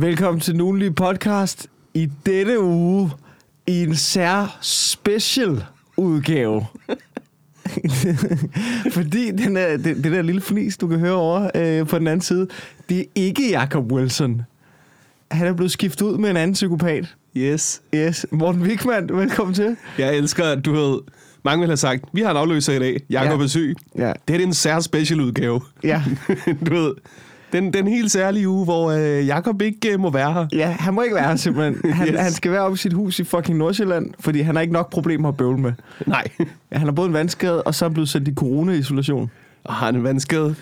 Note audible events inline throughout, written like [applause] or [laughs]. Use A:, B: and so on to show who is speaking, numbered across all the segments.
A: Velkommen til Nugenlige Podcast. I dette uge i en sær special udgave. [laughs] Fordi den er, det, det der lille fnis, du kan høre over øh, på den anden side, det er ikke Jacob Wilson. Han er blevet skiftet ud med en anden psykopat.
B: Yes.
A: Yes, Morten Wigman, velkommen til.
B: Jeg elsker, at du havde... Mange vil have sagt, vi har en afløser i dag. Jakob
A: Ja.
B: er syg.
A: Ja.
B: Det her er en sær special udgave.
A: Ja, [laughs]
B: du ved, den, den helt særlige uge, hvor øh, Jakob ikke øh, må være her.
A: ja han må ikke være her simpelthen. Han,
B: Yes.
A: han skal være oppe i sit hus i fucking Nordsjælland, fordi han har ikke nok problemer at bøvle med.
B: Nej.
A: Han har både en vandskade, og så er blevet sendt i corona-isolation.
B: Og har han en vandskade?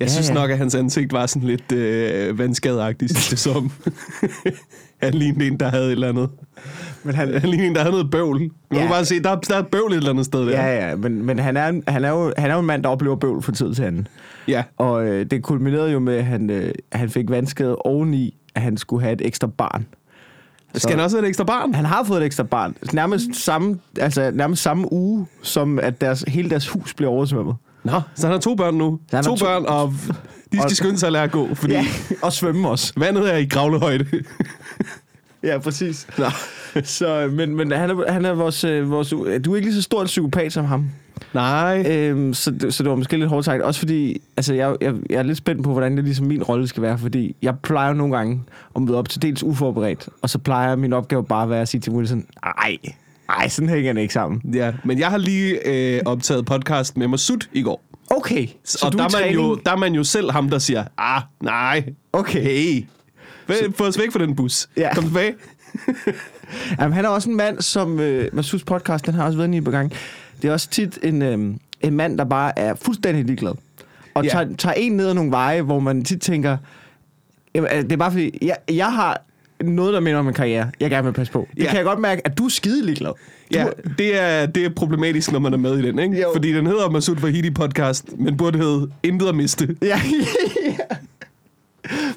B: Jeg
A: Ja,
B: synes
A: ja.
B: nok, at hans ansigt var sådan lidt øh, vandskadeagtigt sidste som. [laughs] han lignede en, der havde et eller andet.
A: Men han,
B: Han lignede en, der havde noget bøvl. Man
A: Ja.
B: kan bare se, der, er- der er bøvl et eller andet sted der.
A: Ja, ja, men, men han, er, han, er jo, han er jo en mand, der oplever bøvl fra tid til anden.
B: Ja.
A: Og øh, det kulminerede jo med, at han, øh, han fik vandskade oveni, at han skulle have et ekstra barn.
B: Skal han også have et ekstra barn?
A: Han har fået et ekstra barn. Nærmest samme, altså, nærmest samme uge, som at deres, hele deres hus blev oversvømmet.
B: Nå, så han har to børn nu.
A: Så han
B: To,
A: to-
B: børn, og de skal
A: Og-
B: skynde sig at lære at gå, fordi
A: Ja, og svømme også.
B: vandet er i gravlehøjde. [laughs]
A: Ja, præcis.
B: Nå. [laughs]
A: Så, men, men han er, han er vores, øh, vores... Du er ikke lige så stor en psykopat som ham.
B: Nej.
A: Øhm, så, så det var måske lidt hårdt sagt. Også fordi, altså jeg, jeg, jeg er lidt spændt på, hvordan det ligesom min rolle skal være. Fordi jeg plejer nogle gange at møde op til dels uforberedt. Og så plejer min opgave bare at være at sige til Wilson, ej, ej, sådan hænger det ikke sammen.
B: Ja, men jeg har lige øh, optaget podcast med Masud i går.
A: Okay,
B: Så og
A: du
B: der
A: er
B: man jo, der er man jo selv ham, der siger, ah, nej,
A: Okay.
B: hey, få os væk fra den bus.
A: Ja.
B: Kom tilbage. [laughs]
A: Jamen, han er også en mand, som øh, Masuds podcast, den har også været i på gang. Det er også tit en, øh, en mand, der bare er fuldstændig ligeglad. Og
B: Ja.
A: tager, tager en ned ad nogle veje, hvor man tit tænker, jamen, øh, det er bare fordi, jeg, jeg har noget, der minder om en karriere, jeg gerne vil passe på. Det
B: Ja.
A: kan jeg godt mærke, at du er skide ligeglad. Du,
B: Ja, det er, det er problematisk, når man er med i den, ikke?
A: Jo.
B: Fordi den hedder Masud Vahidi podcast, men burde hedde Intet at miste.
A: Ja. [laughs]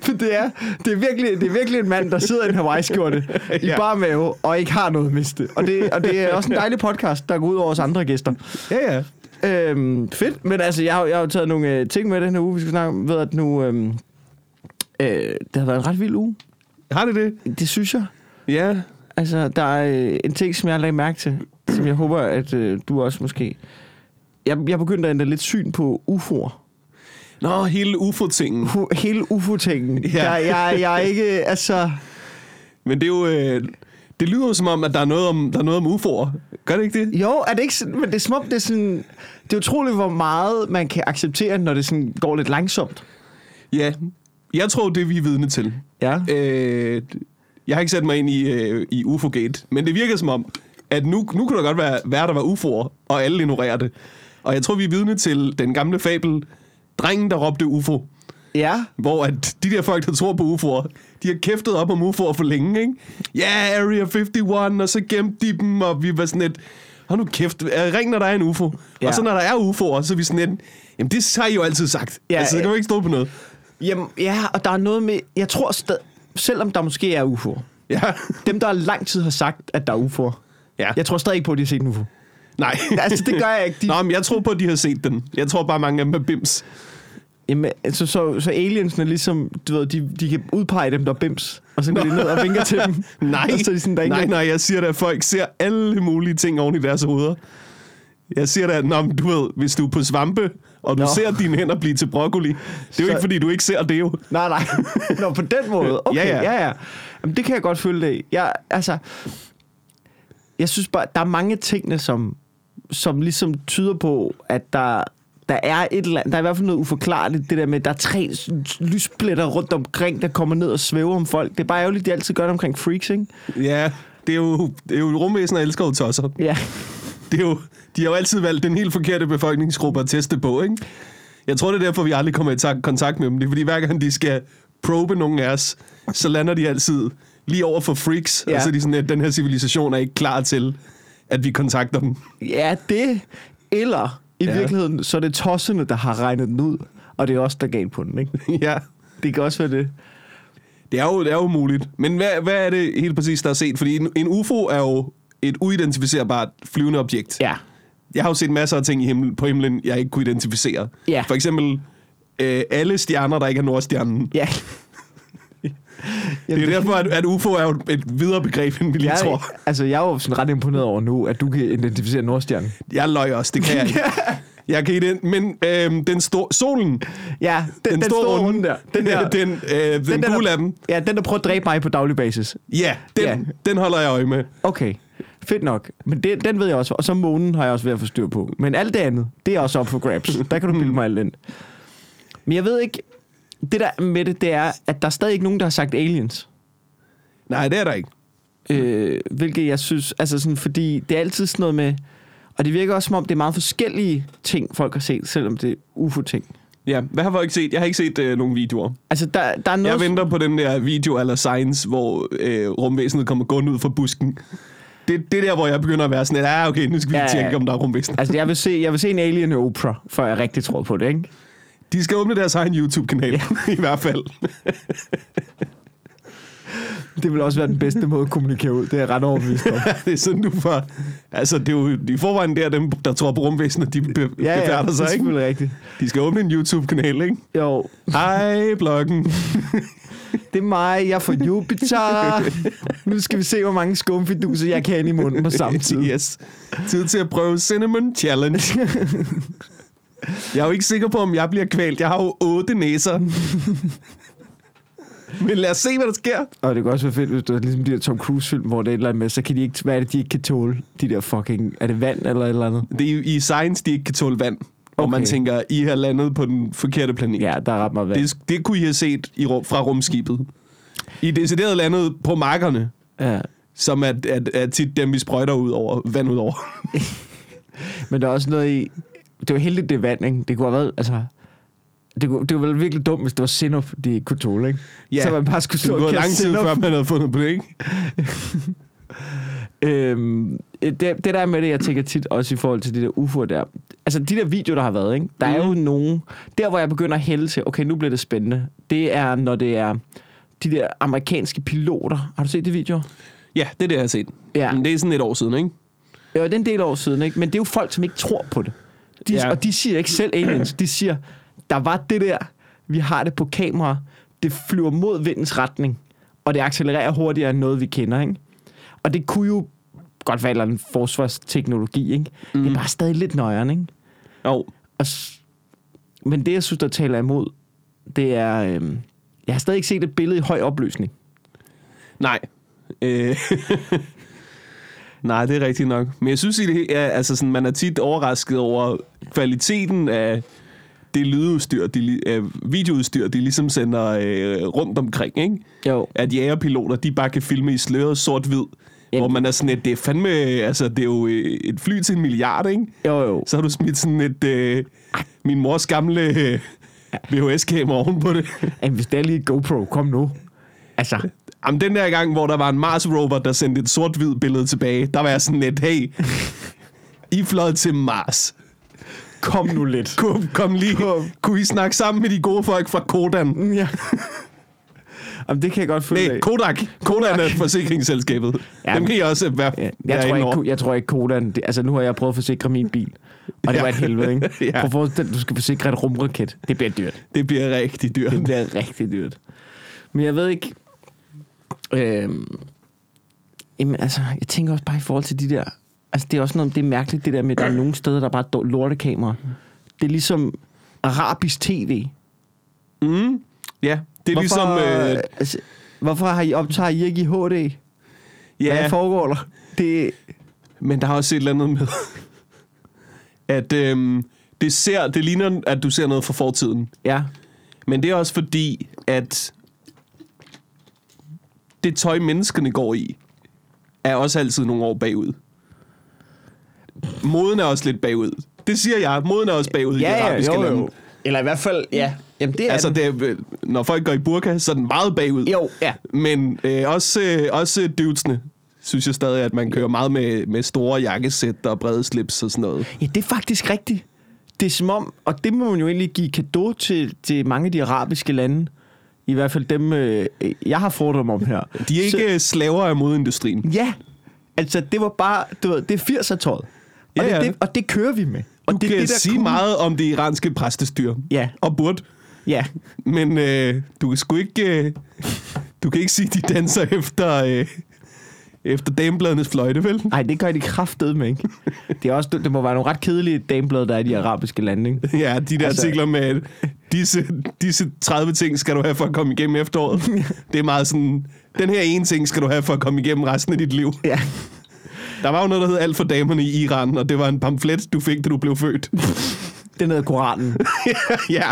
A: For det er, det, er virkelig, det er virkelig en mand, der sidder i en Hawaii-skjorte i
B: Ja.
A: bare mave og ikke har noget at miste. Og det, og det er [laughs] også en dejlig podcast, der går ud over os andre gæster.
B: Ja, ja.
A: Øhm, fedt, men altså, jeg har, jeg har jo taget nogle øh, ting med den her uge. Vi skal snakke om, ved at nu... Øhm, øh, det har været en ret vild uge.
B: Har det det?
A: Det synes jeg.
B: Ja.
A: Altså, der er øh, en ting, som jeg har lagt mærke til, som jeg håber, at øh, du også måske... Jeg, jeg begyndte at ændre lidt syn på UFO'er.
B: Nå, hele UFO-tingen.
A: Hu- hele UFO-tingen. [laughs]
B: Ja.
A: Jeg, jeg, jeg er ikke... Altså...
B: Men det er jo... Øh, det lyder jo som om, at der er noget om, der er noget om UFO'er. Gør det ikke det?
A: Jo, er det ikke sådan, men det er som om, det er sådan... Det er utroligt, hvor meget man kan acceptere, når det sådan går lidt langsomt.
B: Ja. Jeg tror, det er vi er vidne til.
A: Ja.
B: Øh, jeg har ikke sat mig ind i, øh, i UFO-gate, men det virker som om, at nu, nu kunne der godt være, være der var UFO'er, og alle ignorerer det. Og jeg tror, vi er vidne til den gamle fabel, drengen, der råbte UFO.
A: Ja.
B: Hvor at de der folk, der tror på UFO'er, de har kæftet op om UFO'er for længe, ikke? Ja, yeah, Area 51, og så gemte de dem, og vi var sådan et... Hold nu kæft, øh, ring, når der er en UFO.
A: Ja.
B: Og så når der er UFO'er, så er vi sådan et... Jamen, det har I jo altid sagt.
A: Ja,
B: altså, det kan jo ikke stå på noget.
A: Jamen, ja, og der er noget med... Jeg tror stadig... Selvom der måske er UFO'er.
B: Ja.
A: Dem, der lang tid har sagt, at der er UFO'er.
B: ja.
A: Jeg tror stadig ikke på, at de har set en UFO.
B: Nej.
A: Altså, det gør jeg ikke. De-
B: Nå, men jeg tror på, at de har set den. Jeg tror bare, mange af dem er bims.
A: Jamen, altså, så, så aliensene ligesom, du ved, de, de kan udpege dem, der er bims. Og så går de ned og vinker til dem. [laughs]
B: Nej,
A: Og så er de sådan, der er
B: nej, nej, jeg siger da, at folk ser alle mulige ting oven i deres hoveder. Jeg siger da, at når, du ved, hvis du er på svampe, og du
A: Nå.
B: Ser dine hænder blive til broccoli, det er jo
A: Så-
B: ikke, fordi du ikke ser det jo.
A: Nej, nej. Nå, på den måde. [laughs] Okay, ja,
B: Ja,
A: ja.
B: ja.
A: ja. Jamen, det kan jeg godt følge det. Jeg, altså, jeg synes bare, der er mange tingene, som, som ligesom tyder på, at der, der er et eller andet, der er i hvert fald noget uforklarligt, det der med, at der er tre lyspletter rundt omkring, der kommer ned og svæver om folk. Det er bare ærgerligt, de altid gør det omkring freaks, ikke?
B: Ja, det er jo, det er jo rumvæsen, der elsker jo tosser.
A: Ja.
B: Det er jo, de har jo altid valgt den helt forkerte befolkningsgruppe at teste på, ikke? Jeg tror, det er derfor, vi aldrig kommer i tak- kontakt med dem. Det er fordi, hver gang de skal probe nogen af os, så lander de altid lige over for freaks,
A: ja.
B: og så er de sådan, at den her civilisation er ikke klar til, at vi kontakter dem.
A: Ja, det. Eller i ja. Virkeligheden, så er det tosserne, der har regnet den ud, og det er også der er galt på den, ikke? [laughs]
B: ja.
A: Det kan også være det.
B: Det er jo, det er jo muligt. Men hvad, hvad er det helt præcis, der er set? Fordi en, en UFO er jo et uidentificerbart flyvende objekt.
A: Ja.
B: Jeg har jo set masser af ting i himmel, på himlen, jeg ikke kunne identificere.
A: Ja.
B: For eksempel øh, alle stjerner, der ikke er Nordstjernen.
A: Ja.
B: Det er derfor, at, at UFO er jo et videre begreb, end vi lige
A: Jeg,
B: tror.
A: altså, jeg er jo sådan ret imponeret over nu, at du kan identificere Nordstjernen.
B: Jeg løg også, det kan jeg ikke. [laughs] Jeg kan ikke, men øhm, den store, solen,
A: Ja, den, den, den store runde der. Den der,
B: den, øh, den, den
A: der-
B: gule af dem,
A: Ja, den der prøver at dræbe mig på daglig basis.
B: ja, den,
A: Ja.
B: den holder jeg øje med.
A: Okay, fedt nok. Men det, den ved jeg også. Og så månen har jeg også ved at få styr på. Men alt det andet, det er også op for grabs. Der kan du bilde mig alt ind. Men jeg ved ikke... Det der med det, det er, at der er stadig ikke nogen, der har sagt aliens.
B: Nej, det er der ikke.
A: Øh, hvilket jeg synes... Altså sådan, fordi det er altid sådan noget med... Og det virker også som om, det er meget forskellige ting, folk har set, selvom det er UFO-ting.
B: Ja, hvad har folk ikke set? Jeg har ikke set øh, nogen videoer.
A: Altså, der, der er noget...
B: Jeg venter på den der video eller science, hvor øh, rumvæsenet kommer gående ud fra busken. Det, det er der, hvor jeg begynder at være sådan, at ah, okay, nu skal vi
A: Ja,
B: tjekke, om der er rumvæsen.
A: Altså, jeg vil se, jeg vil se en alien Oprah, før jeg rigtig tror på det, ikke?
B: De skal åbne deres egen YouTube-kanal, ja. [laughs] i hvert fald.
A: Det vil også være den bedste måde at kommunikere ud. Det er jeg ret overbevist om. [laughs]
B: det er sådan, du får... Altså, det er jo i forvejen der, dem, der tror på rumvæsenet, de be,
A: Ja, ja,
B: befærder
A: det er
B: sig, ikke?
A: selvfølgelig rigtigt.
B: De skal åbne en YouTube-kanal, ikke?
A: Jo,
B: Hej, bloggen. [laughs]
A: det er mig, jeg er fra Jupiter. Nu skal vi se, hvor mange skumfiduser jeg kan i munden på samme tid.
B: Yes. Tid til at prøve Cinnamon Challenge. Jeg er jo ikke sikker på, om jeg bliver kvalt. Jeg har jo otte næser. Men lad os se, hvad der sker.
A: Og det kan også være fedt, hvis du er ligesom de der Tom Cruise-film, hvor det er et eller andet med, så kan de ikke, hvad er det, de ikke kan tåle? De der fucking, er det vand eller et eller andet?
B: Det er i science, de ikke kan tåle vand. Og
A: Okay.
B: man tænker, I har landet på den forkerte planet.
A: Ja, der er ret meget vand.
B: Det, det kunne I have set i, fra rumskibet. I er decideret landet på markerne,
A: Ja.
B: som er, er, er tit dem, vi sprøjter ud over, vand ud over. [laughs]
A: Men der er også noget i... Det var heldigt, det vand, ikke? Det kunne have været... Altså, det, kunne, det var vel virkelig dumt, hvis det var sinup, de kunne tåle, ikke?
B: Ja,
A: så man bare skulle
B: Det
A: stå
B: var
A: og
B: lang tid, før man havde fundet på det, ikke? [laughs]
A: Øhm, det, det der med det, jeg tænker tit også i forhold til de der UFO'er der. Altså de der videoer, der har været, ikke? Der er jo
B: Mhm.
A: nogen... Der, hvor jeg begynder at hælde til, okay, nu bliver det spændende. Det er, når det er de der amerikanske piloter. Har du set de videoer?
B: Ja, det er det, jeg har set.
A: Ja.
B: Men det er sådan et år siden, ikke?
A: Ja, det er en del år siden, ikke? Men det er jo folk, som ikke tror på det. De,
B: Ja.
A: Og de siger ikke selv aliens. De siger, der var det der, vi har det på kamera, det flyver mod vindens retning, og det accelererer hurtigere end noget, vi kender, ikke? Og det kunne jo godt være en forsvarsteknologi, ikke? Mm. Det er bare stadig lidt nøjeren, ikke?
B: Jo.
A: Og s- men det, jeg synes, der taler imod, det er... Øhm, jeg har stadig ikke set et billede i høj opløsning.
B: Nej. Øh. [laughs] Nej, det er rigtigt nok. Men jeg synes, at er, altså sådan, man er tit overrasket over kvaliteten af det lydudstyr, de, øh, videoudstyr, de ligesom sender øh, rundt omkring. Ikke?
A: Jo.
B: At jægerpiloter, de bare kan filme i sløret sort-hvid.
A: Jamen.
B: Hvor man er sådan et, det er fandme, altså det er jo øh, et fly til en milliard, ikke?
A: Jo, jo.
B: Så har du smidt sådan et, øh, min mors gamle øh, VHS-kamera ovenpå det.
A: Jamen, hvis det er lige GoPro, kom nu. Altså,
B: Jamen, den der gang, hvor der var en Mars rover, der sendte et sort-hvid billede tilbage, der var jeg sådan lidt, hey, [laughs] I fløj til Mars.
A: kom nu lidt.
B: Kom, kom lige.
A: Kom.
B: Kunne I snakke sammen med de gode folk fra Kodan?
A: Ja. Jamen, det kan jeg godt følge
B: Nej,
A: af.
B: Kodak. Kodan er forsikringsselskabet.
A: Ja,
B: Dem kan I også være,
A: Ja, jeg, tror ikke, jeg tror ikke, Kodan... Det, altså, nu har jeg prøvet at forsikre min bil. Og det
B: Ja.
A: var et helvede, ikke? [laughs]
B: Ja.
A: Prøv at du skal forsikre et rumraket. Det bliver dyrt.
B: Det bliver rigtig dyrt.
A: Det bliver rigtig dyrt. Men jeg ved ikke... Øhm, jamen, altså, jeg tænker også bare i forhold til de der... Altså, det er også noget, det er mærkeligt, det der med, at der er nogle steder, der er bare er lortekamera. Det er ligesom arabisk tv.
B: Mm. Ja, det er ligesom... Øh,
A: altså, hvorfor har I optager I ikke i HD? Ja.
B: ja,
A: Hvad foregår der? Det,
B: men der har også et eller andet med, at øhm, det, ser, det ligner, at du ser noget fra fortiden.
A: ja,
B: Men det er også fordi, at det tøj, menneskene går i, er også altid nogle år bagud. Moden er også lidt bagud. Det siger jeg. Moden er også bagud i de arabiske lande.
A: Eller i hvert fald, ja. Jamen, det er
B: Altså,
A: den.
B: det er, vel- når folk går i burka, så er den meget bagud.
A: Jo, ja.
B: Men øh, også, øh, også dudesne, synes jeg stadig, at man kører meget med, med store jakkesæt og brede slips og sådan noget.
A: Ja, det er faktisk rigtigt. Det er som om, og det må man jo egentlig give kado til, til mange af de arabiske lande. I hvert fald dem, øh, jeg har fordom om her.
B: De er ikke øh, slaver af modindustrien.
A: Så, ja, altså det var bare, du ved, det er 80'er-tøjet. Og,
B: Ja,
A: det,
B: ja.
A: det, og det kører vi med. Og
B: Du
A: det,
B: kan
A: det, der
B: sige
A: cool.
B: meget om det iranske præstestyr.
A: Ja.
B: Og burde.
A: Ja,
B: Men øh, du kan sgu ikke... Øh, Du kan ikke sige, de danser efter, øh, efter damebladenes fløjte, vel?
A: Nej, det gør de kraftet med, ikke? Det, er også, det må være nogle ret kedelige dameblade, der er i de arabiske lande, ikke?
B: Ja, de der
A: altså,
B: artikler med, disse, disse 30 ting skal du have for at komme igennem efteråret. [laughs] Det er meget sådan, den her ene ting skal du have for at komme igennem resten af dit liv.
A: Ja.
B: Der var jo noget, der hed Alt for damerne i Iran, og det var en pamflet, du fik, da du blev født.
A: Det er noget Koranen. [laughs]
B: ja.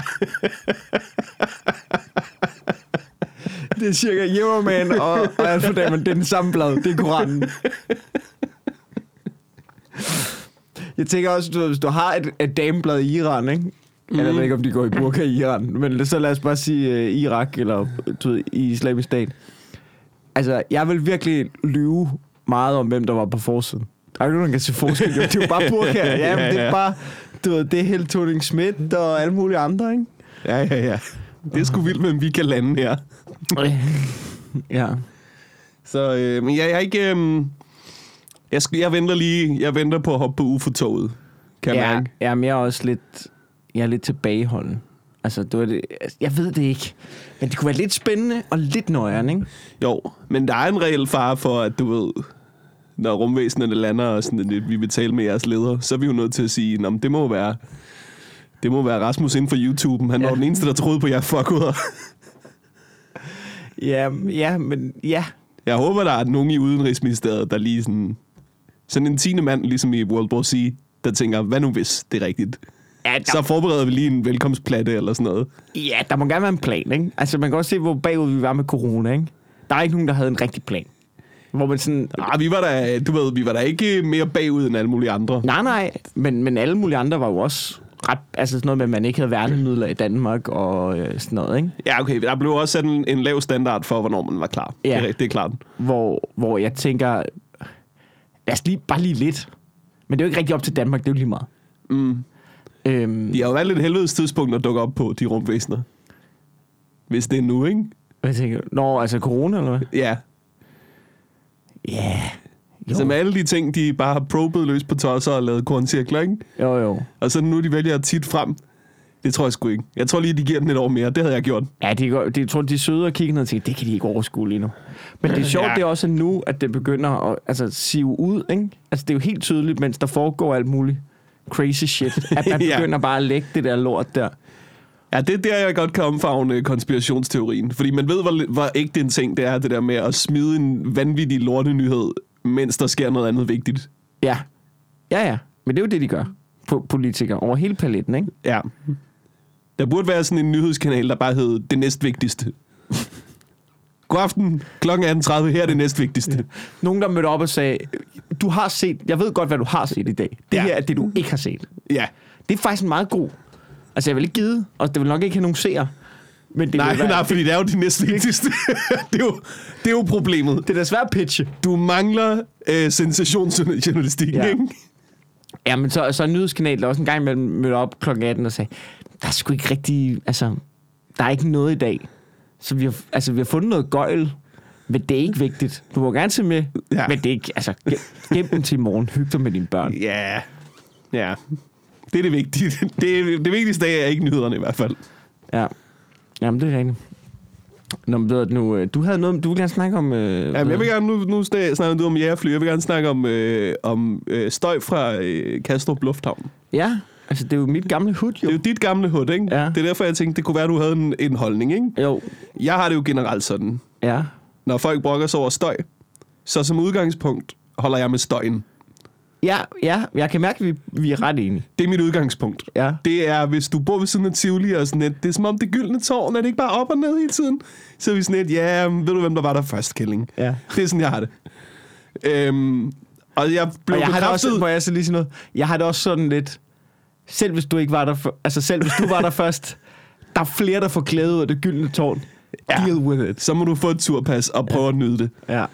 A: Det er cirka Yeoman og, og Alpha Damon. Det er den samme blad. Det er Koranen. Jeg tænker også, du, hvis du har et, et dameblad i Iran, ikke? Mm. Jeg ved ikke, om de går i burka i Iran, men så lad os bare sige uh, Irak eller du ved, i islamisk stat. Altså, jeg vil virkelig lyve meget om, hvem der var på forsiden. Der er ikke nogen, der kan se forskel. jo. Det er jo bare burka. [laughs] Ja, men det er bare, du ved, det er helt Toning Schmidt og alle mulige andre, ikke?
B: Ja, ja, ja. Det er sgu vildt, hvem vi kan lande her. [laughs]
A: ja.
B: Så, øh, men jeg, jeg er ikke... Øh, jeg, skal, jeg venter lige... Jeg venter på at hoppe på UFO-toget. Kan
A: Ja,
B: mærke.
A: ja, men jeg er også lidt, jeg er lidt tilbageholden. Altså, det var det, altså, jeg ved det ikke. Men det kunne være lidt spændende og lidt nøjeren, ikke?
B: Jo, men der er en reel fare for, at du ved, når rumvæsenerne lander og sådan lidt, vi vil tale med jeres leder, så er vi jo nødt til at sige, at det må være det må være Rasmus inden for YouTube. Han ja. Var den eneste, der troede på jer fuckoder. [laughs]
A: Ja, ja, men ja.
B: Jeg håber, der er nogen i Udenrigsministeriet, der lige sådan... Sådan en tiende mand, ligesom i World War C, der tænker, hvad nu hvis det er rigtigt?
A: Ja, der,
B: Så forbereder vi lige en velkomstplatte eller sådan noget.
A: ja, der må gerne være en plan, ikke? Altså, man kan også se, hvor bagud vi var med corona, ikke? Der er ikke nogen, der havde en rigtig plan. Hvor man sådan...
B: Ah, vi var da, du ved, vi var da ikke mere bagud end alle mulige andre.
A: Nej, nej, men, men alle mulige andre var jo også ret... Altså sådan noget med, at man ikke havde værnemidler i Danmark og øh, sådan noget, ikke?
B: Ja, okay, der blev også sat en, en lav standard for, hvornår man var klar.
A: Ja.
B: Det, er, det er klart.
A: Hvor, hvor jeg tænker... Lad os lige, bare lige lidt. Men det er jo ikke rigtig op til Danmark, det er jo lige meget.
B: Mm.
A: Øhm,
B: De har jo valgt et helvedes tidspunkt at dukke op på, de rumvæsener. Hvis det er nu, ikke?
A: Hvad tænker du? Nå, altså corona, eller hvad?
B: Ja.
A: Ja. Yeah. Jo.
B: Så med alle de ting, de bare har probet løs på tosser og lavet korncirkler, ikke?
A: jo, jo.
B: Og så nu de vælger tit frem. Det tror jeg sgu ikke. Jeg tror lige, de giver den et år mere. Det havde jeg gjort.
A: Ja, de, går- de, jeg tror, de er søde og kigger ned og tænker, det kan de ikke overskue lige nu. Men det er sjovt,
B: ja.
A: det er også nu, at det begynder at altså, sive ud, ikke? Altså, det er jo helt tydeligt, mens der foregår alt muligt crazy shit, at man [laughs]
B: Ja.
A: begynder bare at lægge det der lort der.
B: Ja, det er der, jeg godt kan omfavne konspirationsteorien. Fordi man ved, hvor, hvor ægte en ting det er, det der med at smide en vanvittig lortenyhed, mens der sker noget andet vigtigt.
A: Ja. Ja, ja. Men det er jo det, de gør. Po- politikere over hele paletten, ikke?
B: Ja. Der burde være sådan en nyhedskanal, der bare hed Det Næstvigtigste. God aften, klokken 18.30, her er det næstvigtigste.
A: Nogen, der mødte op og sagde, du har set, jeg ved godt, hvad du har set i dag. Det
B: Ja.
A: her er det, du ikke har set.
B: Ja.
A: Det er faktisk en meget god. Altså, jeg vil ikke give, og det vil nok ikke have nogen seere. Men det,
B: Nej,
A: være,
B: nej, fordi det er jo det næstvigtigste. [laughs] det, er jo, det er jo problemet.
A: det er da svært at pitche.
B: Du mangler øh, sensationsjournalistik, ja. Ikke?
A: Ja, men så, så er en nyhedskanal, der også en gang imellem mødte op kl. 18 og sagde, der er sgu ikke rigtig, altså, der er ikke noget i dag. Så vi har, altså, vi har fundet noget gøjl, men det er ikke vigtigt. Du må gerne se med,
B: Ja.
A: men det er ikke, altså, gem, gem den til i morgen. Hyg dig med dine børn.
B: Ja. Ja. Det er det vigtige. [laughs] Det, er, det vigtigste er ikke nyhederne i hvert fald.
A: Ja. Jamen, det er rigtigt. Nå, men ved du, nu, øh, du havde noget, du ville gerne snakke om... Øh,
B: Jamen, jeg vil gerne, nu, nu snak- snakker du om jægerfly, jeg vil gerne snakke om, øh, om øh, støj fra øh, Kastrup Lufthavn.
A: Ja, altså, det er jo mit gamle hud,
B: Det
A: jo.
B: er jo dit gamle hud, ikke?
A: Ja.
B: Det er derfor, jeg tænkte, det kunne være, du havde en, en holdning, ikke?
A: Jo,
B: Jeg har det jo generelt sådan.
A: ja.
B: Når folk brokker sig over støj, så som udgangspunkt holder jeg med støjen.
A: Ja, ja, jeg kan mærke, at vi, vi er ret enige.
B: Det er mit udgangspunkt.
A: Ja.
B: Det er, hvis du bor ved siden af Tivoli og sådan et, det er som om det gyldne tårn, er det ikke bare op og ned hele tiden? Så er vi sådan et, ja, ved du, hvem der var der først, Kælling?
A: Ja.
B: Det er sådan, jeg har det. Øhm, og jeg blev
A: Og jeg har det
B: bekræftet...
A: også, må jeg så lige sige noget? Jeg har det også sådan lidt, selv hvis du ikke var der, for, altså selv hvis du var der [laughs] først, der er flere, der får klæde ud af det gyldne tårn.
B: Ja.
A: Deal with it.
B: Så må du få et turpas og prøve ja. at nyde det.
A: Ja.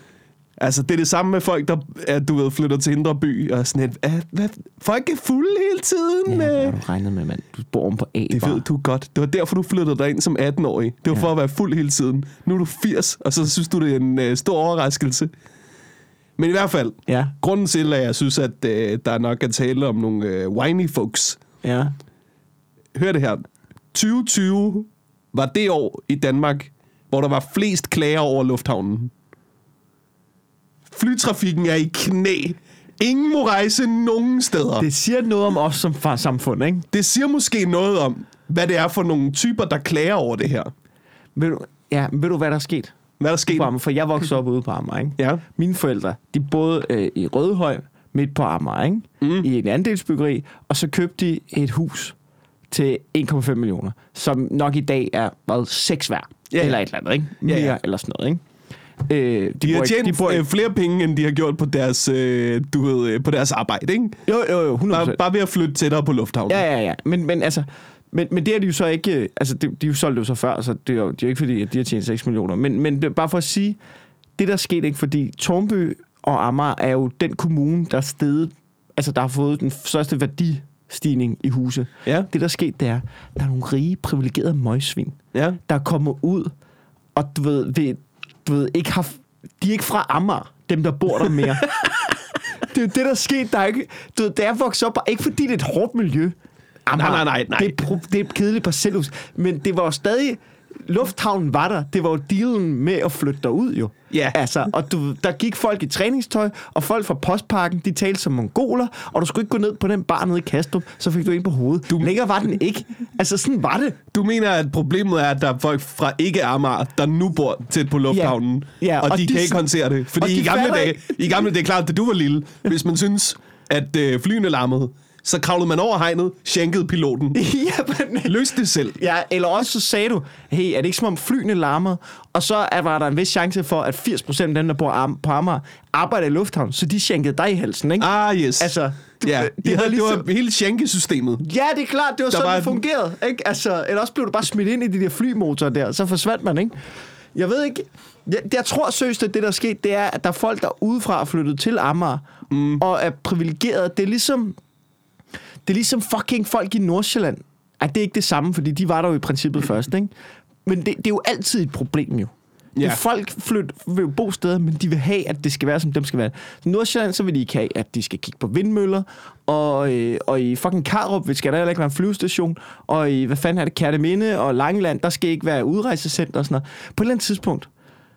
B: Altså, det er det samme med folk, der at du ved, flytter til Indre By og sådan et, at, hvad, folk er fulde hele tiden.
A: Ja, hvad
B: Ja,
A: har du regnet med, mand? Du bor om på A,
B: det ved du godt. Det var derfor, du flyttede dig ind som 18-årig. Det var
A: Ja.
B: for at være fuld hele tiden. Nu er du 80, og så synes du, det er en øh, stor overraskelse. Men i hvert fald,
A: Ja.
B: grunden til, at jeg synes, at øh, der nok er tale om nogle øh, whiny folks.
A: Ja.
B: Hør det her. 2020 var det år i Danmark, hvor der var flest klager over lufthavnen. Flytrafikken er i knæ. Ingen må rejse nogen steder. Det,
A: siger noget om os som samfund, ikke?
B: det siger måske noget om, hvad det er for nogle typer, der klager over det her.
A: Ved du, ja, ved du hvad der er sket?
B: Hvad er der sket?
A: På Amager? For jeg voksede op ude på Amager, ikke?
B: Ja.
A: Mine forældre, de boede øh, i Rødhøj, midt på Amager, ikke? Mm. I en andelsbyggeri, og så købte de et hus til 1,5 millioner, som nok i dag er, hvad, 6 værd,
B: Ja, ja.
A: eller et eller andet, ikke?
B: Ja,
A: Mere,
B: ja.
A: eller sådan noget, ikke? Øh,
B: De har
A: bor i-
B: tjent
A: de bor
B: øh, flere penge, end de har gjort på deres, øh, du ved, øh, på deres arbejde, ikke?
A: Jo, jo, jo, 100%.
B: Bare, bare ved at flytte tættere på lufthavnen.
A: Ja, ja, ja. Men, men altså... Men, men det er de jo så ikke... øh, Altså, de, de jo solgt jo så før, så det er jo, det er jo ikke fordi, at de har tjent 6 millioner. Men, men bare for at sige, det der skete ikke, fordi Tornby og Amager er jo den kommune, der er stedet, altså der har fået den største værdistigning i huse.
B: Ja.
A: Det der skete, det er, der er nogle rige, privilegerede møgsvin,
B: ja.
A: der kommer ud, og du ved, ved, du ved ikke har, de er ikke fra Amager, dem der bor der mere. [laughs] det er jo det, der er sket. Der er ikke, du ved, da jeg voksede op, ikke fordi det er et hårdt miljø. Amager,
B: Nej, nej, nej, nej.
A: Det er, pro- det er et kedeligt parcelhus. Men det var jo stadig... Lufthavnen var der. Det var jo dealen med at flytte derud, jo.
B: Ja.
A: Altså, og du, der gik folk i træningstøj, og folk fra postparken, de talte som mongoler, og du skulle ikke gå ned på den bar nede i Kastrup, så fik du en på hovedet. Du... Længere var den ikke. Altså, sådan var det.
B: Du mener, at problemet er, at der er folk fra ikke Amager, der nu bor tæt på lufthavnen,
A: Ja. Ja,
B: og,
A: og
B: de,
A: de
B: kan ikke håndtere det. Fordi
A: de
B: i gamle, dage, i gamle dage, klart, da du var lille, hvis man synes, at øh, flyene larmede, så kravlede man over hegnet, shankede piloten. [laughs]
A: ja, men...
B: Løs det selv.
A: Ja, eller også så sagde du, hey, er det ikke som om flyene larmer? Og så er, var der en vis chance for, at 80% af dem, der bor på Amager, arbejder i lufthavn, så de shankede dig i halsen, ikke?
B: Ah, yes.
A: Altså, du-
B: ja,
A: det
B: det,
A: var
B: havde, det
A: ligesom-
B: var hele shankesystemet.
A: Ja, det er klart, det var
B: Der
A: sådan,
B: var
A: det fungerede. Ikke? Altså, eller også blev du bare smidt ind i de der flymotorer der, så forsvandt man, ikke? Jeg ved ikke... Jeg, jeg tror seriøst, at det, der er sket, det er, at der er folk, der udefra er flyttet til Amager, mm. og er privilegeret. Det er ligesom... Det er ligesom fucking folk i Nordsjælland. Ej, det er ikke det samme, fordi de var der jo i princippet først, ikke? Men det, det er jo altid et problem, jo. Ja. Folk flyt, vil bo steder, men de vil have, at det skal være, som dem skal være. I Nordsjælland, så vil de ikke have, at de skal kigge på vindmøller, og, øh, og i fucking Karup skal der heller ikke være en flyvestation, og i, hvad fanden er det, Kærteminde og Langeland, der skal ikke være udrejsecenter og sådan noget. På et eller andet tidspunkt,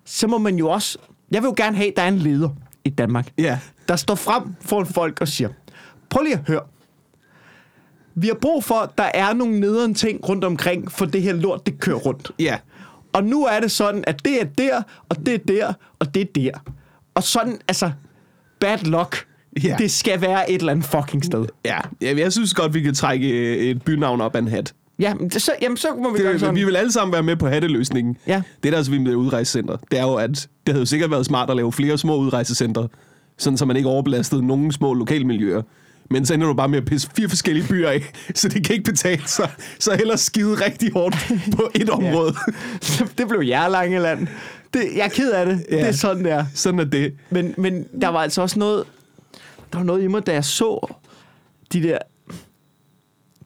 A: så må man jo også... Jeg vil jo gerne have, at der er en leder i Danmark,
B: Ja.
A: der står frem for folk og siger, prøv lige at høre, vi har brug for, at der er nogle nederen ting rundt omkring, for det her lort, det kører rundt.
B: Ja.
A: Og nu er det sådan, at det er der, og det er der, og det er der. Og sådan, altså, bad luck.
B: Ja.
A: Det skal være et eller andet fucking sted.
B: Ja, ja jeg synes godt, vi kan trække øh, et bynavn op af en hat.
A: Ja, men så, jamen, så må vi gøre
B: Det,
A: sådan.
B: vi vil alle sammen være med på hatteløsningen.
A: Ja.
B: Det, der er så vildt med udrejsecenter, det er jo, at det havde jo sikkert været smart at lave flere små udrejsecenter, sådan så man ikke overbelastede nogle små lokalmiljøer. Men så ender du bare med at pisse fire forskellige byer af, [laughs] så det kan ikke betale sig. Så hellere skide rigtig hårdt på [laughs] et område.
A: det blev Jærlangeland. Det, jeg er ked af det.
B: Ja.
A: Ja. Det er sådan, der.
B: Sådan er det.
A: Men, men der var altså også noget... Der var noget i mig, da jeg så de der...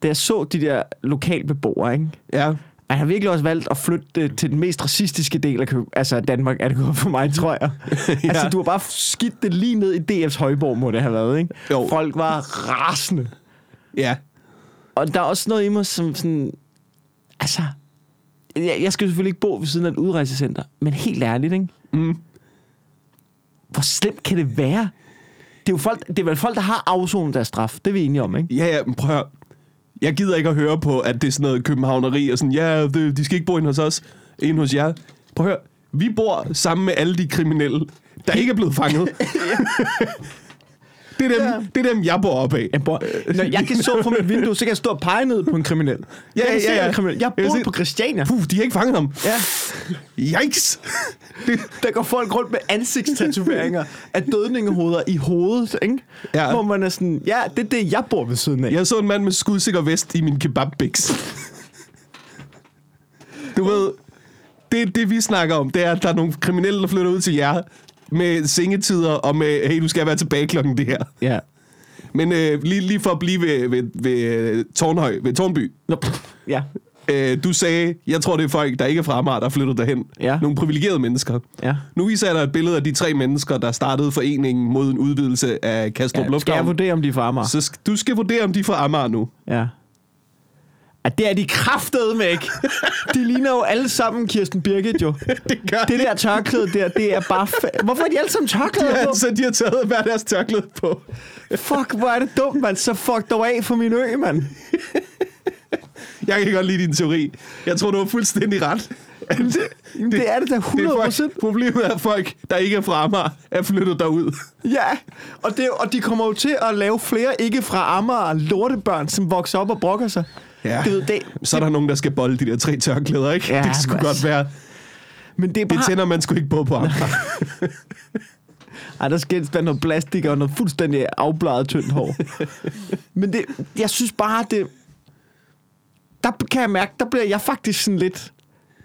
A: Da jeg så de der lokalbeboere, ikke?
B: Ja.
A: Han har virkelig også valgt at flytte det til den mest racistiske del af Køb- altså Danmark, er det gået for mig, tror jeg. [laughs] ja. Altså, du har bare skidt det lige ned i DF's højborg, må det have været, ikke?
B: Jo.
A: Folk var rasende.
B: Ja.
A: Og der er også noget i mig, som sådan... Altså... Jeg, jeg skal selvfølgelig ikke bo ved siden af et udrejsecenter, men helt ærligt, ikke?
B: Mm.
A: Hvor slemt kan det være? Det er jo folk, det er vel folk, der har afsonet deres straf. Det er vi enige om, ikke?
B: Ja, ja, men prøv at. Jeg gider ikke at høre på, at det er sådan noget københavneri, og sådan, ja, det, de skal ikke bo inde hos os, ind hos jer. Prøv at høre. Vi bor sammen med alle de kriminelle, der ikke er blevet fanget. [laughs] [laughs] det, er dem,
A: Ja.
B: det er dem, jeg bor op af.
A: Jeg, bor, når jeg kan så fra mit vindue, så kan jeg stå og pege ned på en kriminel.
B: Ja,
A: jeg
B: ja, ja.
A: en kriminel. Jeg
B: Jeg
A: bor
B: se-
A: på Christiania.
B: Puh, de har ikke fanget ham.
A: Ja,
B: Yikes! [laughs] det,
A: der går folk rundt med ansigtstatoveringer af dødningehoveder i hovedet, ikke?
B: Ja.
A: Hvor man er sådan, ja, det er det, jeg bor ved siden af.
B: jeg så en mand med skudsikker vest i min kebabbiks. Du ved, det, det vi snakker om, det er, at der er nogle kriminelle, der flytter ud til jer med sengetider og med, hey, du skal være tilbage klokken det her.
A: Ja.
B: Men øh, lige, lige for at blive ved, ved, ved øh, Tornhøj, ved Tornby.
A: Nå, ja.
B: Øh, du sagde, jeg tror, det er folk, der ikke er fra Amager, der er flyttet derhen.
A: Ja.
B: Nogle privilegerede mennesker.
A: Ja.
B: Nu viser jeg dig et billede af de tre mennesker, der startede foreningen mod en udvidelse af Kastrup
A: ja. Skal jeg
B: Lufthavn.
A: vurdere, om de er fra Amager?
B: Så sk- du skal vurdere, om de er fra Amager nu.
A: Ja. At det er de kraftede med ikke. De ligner jo alle sammen Kirsten Birgit jo. [laughs]
B: Det gør
A: Det der tørklæde der, det er bare... Fa- Hvorfor er de alle sammen tørklæder
B: Ja,
A: på?
B: så de har taget hver deres tørklæde på.
A: Fuck, hvor er det dumt, mand. Så fuck dog af for min ø, mand.
B: Jeg kan godt lide din teori. Jeg tror, du har fuldstændig ret.
A: Jamen, det er det da 100
B: Det er
A: procent.
B: folk, problemet er, at folk, der ikke er fra Amager, er flyttet derud.
A: Ja, og, det, og de kommer jo til at lave flere ikke fra Amager lortebørn, som vokser op og brokker sig.
B: Ja.
A: Det, ved, det,
B: Så er der nogen, der skal bolde de der tre tørklæder, ikke?
A: Ja,
B: det skulle
A: men-
B: godt være.
A: men det er
B: Det
A: bare...
B: tænder man sgu ikke på på Amager.
A: Ej, der skal være noget plastik og noget fuldstændig afbladet tyndt hår. Men det, jeg synes bare, det... Der kan jeg mærke, der bliver jeg faktisk sådan lidt...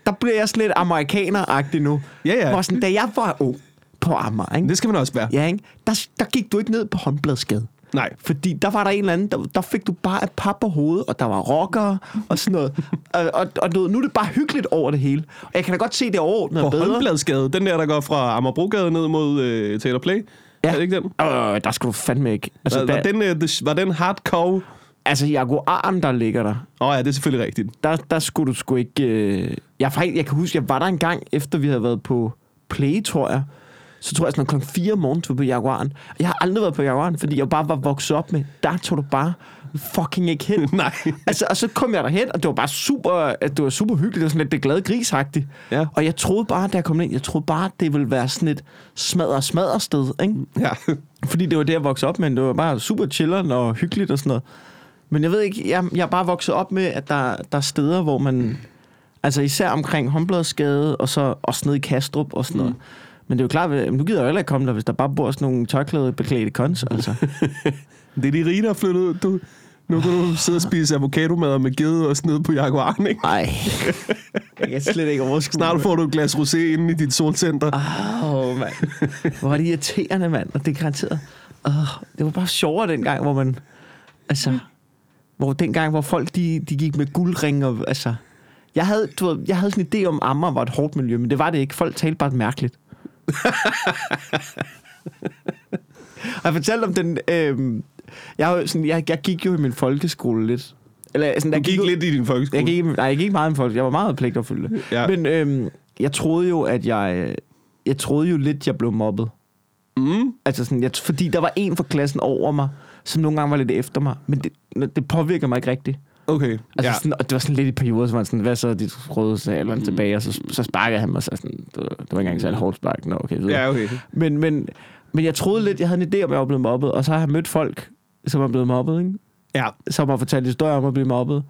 A: Der bliver jeg sådan lidt amerikaner nu.
B: Ja, ja.
A: Hvor sådan, da jeg var ung på Amager, ikke?
B: Det skal man også være.
A: Ja, ikke? Der, der gik du ikke ned på håndbladsgade.
B: Nej.
A: Fordi der var der en eller anden, der, der fik du bare et pap på hovedet, og der var rockere og sådan noget. [laughs] og, og, og nu er det bare hyggeligt over det hele. Og jeg kan da godt se, det overordnet er bedre.
B: Håndbladsgade, den der, der går fra Amagerbrogade ned mod øh, Taylor Play.
A: Ja.
B: Er det ikke den?
A: Øh, der skulle du fandme ikke. Altså,
B: var,
A: der,
B: den, øh, var den hardcore?
A: altså Jaguaren, der ligger der,
B: Åh oh, ja, det er selvfølgelig rigtigt.
A: der, der skulle du sgu ikke... Øh... Jeg, faktisk, jeg kan huske, jeg var der en gang, efter vi havde været på Play, tror jeg. Så tror jeg sådan noget klokken 4 om morgenen, tog vi på Jaguaren. Jeg har aldrig været på Jaguaren, fordi jeg bare var vokset op med, der tog du bare fucking ikke hen. [laughs]
B: Nej.
A: altså, og så kom jeg derhen, og det var bare super, det var super hyggeligt. Det var sådan lidt det glade grisagtigt.
B: Ja.
A: Og jeg troede bare, da jeg kom ind, jeg troede bare, det ville være sådan et smadre smadre sted, ikke?
B: Ja. [laughs]
A: Fordi det var det, jeg voksede op med. Det var bare super chilleren og hyggeligt og sådan noget. Men jeg ved ikke, jeg, jeg er bare vokset op med, at der, der er steder, hvor man... Altså især omkring Håndbladsgade, og så også nede i Kastrup og sådan noget.
B: Mm.
A: Men det er jo klart, at nu gider jeg jo heller ikke komme der, hvis der bare bor sådan nogle tørklæde beklædte kons, altså. [laughs]
B: Det er de rige, der er flyttet ud. Du, nu kan du sidde og spise avocado med gede og sådan noget på Jaguaren, ikke?
A: Ej, jeg kan slet ikke overskue
B: Snart får du et glas rosé inde i dit solcenter.
A: Åh, oh, mand. Hvor er det irriterende, mand. Og det er garanteret. Oh, det var bare sjovere dengang, hvor man... Altså... Hvor dengang, hvor folk de, de gik med guldringe og... Altså... Jeg havde, du ved, jeg havde sådan en idé om, at Amager var et hårdt miljø, men det var det ikke. Folk talte bare mærkeligt. Jeg fortalte om den... Øh, jeg, har jo sådan, jeg, jeg gik jo i min folkeskole lidt. Eller, sådan,
B: Du
A: der
B: gik
A: jo-
B: lidt i din folkeskole.
A: jeg gik, nej, jeg gik ikke meget med folk. Jeg var meget pligtopfyldende.
B: Ja.
A: Men øhm, jeg troede jo, at jeg... Jeg troede jo lidt, jeg blev mobbet.
B: Mm.
A: Altså sådan, jeg, fordi der var en fra klassen over mig, som nogle gange var lidt efter mig. Men det, det påvirker mig ikke rigtigt.
B: Okay.
A: Altså
B: ja.
A: sådan, og det var sådan lidt i perioder, så var han sådan, hvad så, de røde så eller tilbage, og så, så sparkede han mig, så sådan, det var, det var ikke engang særlig hårdt spark. Nå, okay, videre.
B: ja, okay.
A: Men, men, men jeg troede lidt, jeg havde en idé om, at jeg var blevet mobbet, og så har jeg mødt folk, som er blevet mobbet, ikke?
B: Ja.
A: som har fortalt historier om at blive mobbet.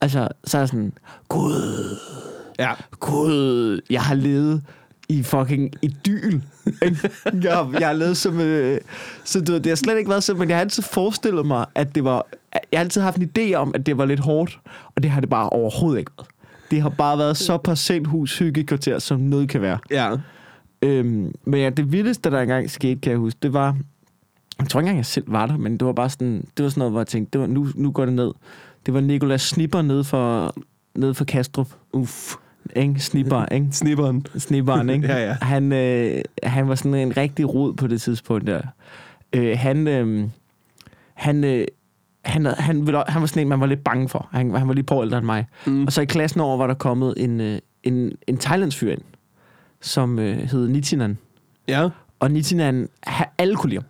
A: Altså, så er jeg sådan, gud,
B: Ja.
A: gud, jeg har levet i fucking idyl. jeg, har- jeg har levet som... Øh, så du, det har slet ikke været sådan, men jeg har altid forestillet mig, at det var... Jeg har altid haft en idé om, at det var lidt hårdt, og det har det bare overhovedet ikke været. Det har bare været så parcelhus hyggekvarter, som noget kan være.
B: Ja.
A: Øhm, men ja, det vildeste, der engang skete, kan jeg huske, det var... Jeg tror ikke engang, jeg selv var der, men det var bare sådan, det var sådan noget, hvor jeg tænkte, det var, nu, nu går det ned. Det var Nicolas Snipper nede for, nede for Kastrup.
B: Uff.
A: Ikke? Snipper, ikke?
B: Snipperen.
A: Snipperen, ikke? [laughs]
B: Ja, ja.
A: Han, øh, han var sådan en rigtig rod på det tidspunkt der. Øh, han, øh, han, øh, han, han, ville- han var sådan en, man var lidt bange for. Han, han var lige på ældre end mig.
B: Mm.
A: Og så i klassen over var der kommet en, øh, en, en thailands fyr ind, som øh, hed Nitinan.
B: Ja.
A: Og Nitinan, ha, alle kunne lide ham.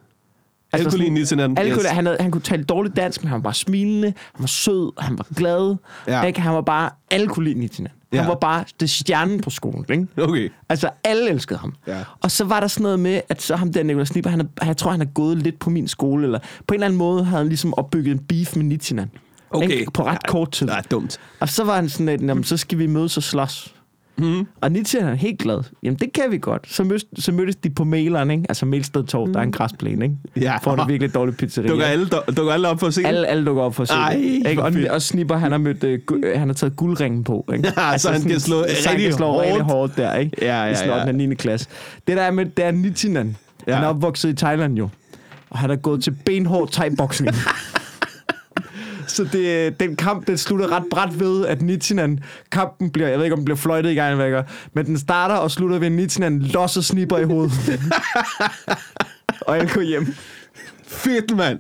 B: Altså, Alkolin i hinanden.
A: alle kunne, han, havde, han kunne tale dårligt dansk, men han var bare smilende, han var sød, han var glad.
B: Ja.
A: Ikke? Han var bare, alle kunne lide Nitinan. Han
B: Ja.
A: var bare det stjernen på skolen. Ikke?
B: Okay.
A: Altså, alle elskede ham.
B: Ja.
A: Og så var der sådan noget med, at så ham der Nicolas Snipper, han er, jeg tror, han er gået lidt på min skole, eller på en eller anden måde havde han ligesom opbygget en beef med Nitinan.
B: Okay.
A: Ikke? På ret
B: Ja,
A: kort tid.
B: Er dumt.
A: Og så var han sådan lidt, "Nå, men så skal vi mødes og slås.
B: Mm.
A: Og Nietzsche er helt glad. Jamen, det kan vi godt. Så, mødtes, så mødtes de på maileren, ikke? Altså Mailsted Torv, der er en græsplæne, ikke?
B: Ja.
A: For en virkelig dårlig pizzeria.
B: Dukker alle, dukker alle op for at se
A: alle, alle dukker op for at se
B: Ej,
A: det. Ikke? Og, og Snipper, han har, mødt, øh, øh, han har taget guldringen på. Ikke? [laughs]
B: Ja, så han kan slå
A: så han
B: rigtig
A: kan slå
B: hårdt.
A: rigtig hårdt der, ikke?
B: Ja, ja,
A: I sådan
B: ja.
A: den 9. klasse. Det der er med, det er Nitinan.
B: Ja.
A: Ja. Han er opvokset i Thailand jo. Og han er gået til benhård thai-boksning. [laughs] Så det, den kamp, den slutter ret bræt ved, at Nitinan, kampen bliver, jeg ved ikke, om den bliver fløjtet i gang, vækker, men den starter og slutter ved, at Nitinan losser snipper i hovedet. [laughs] og han går hjem.
B: Fedt, mand.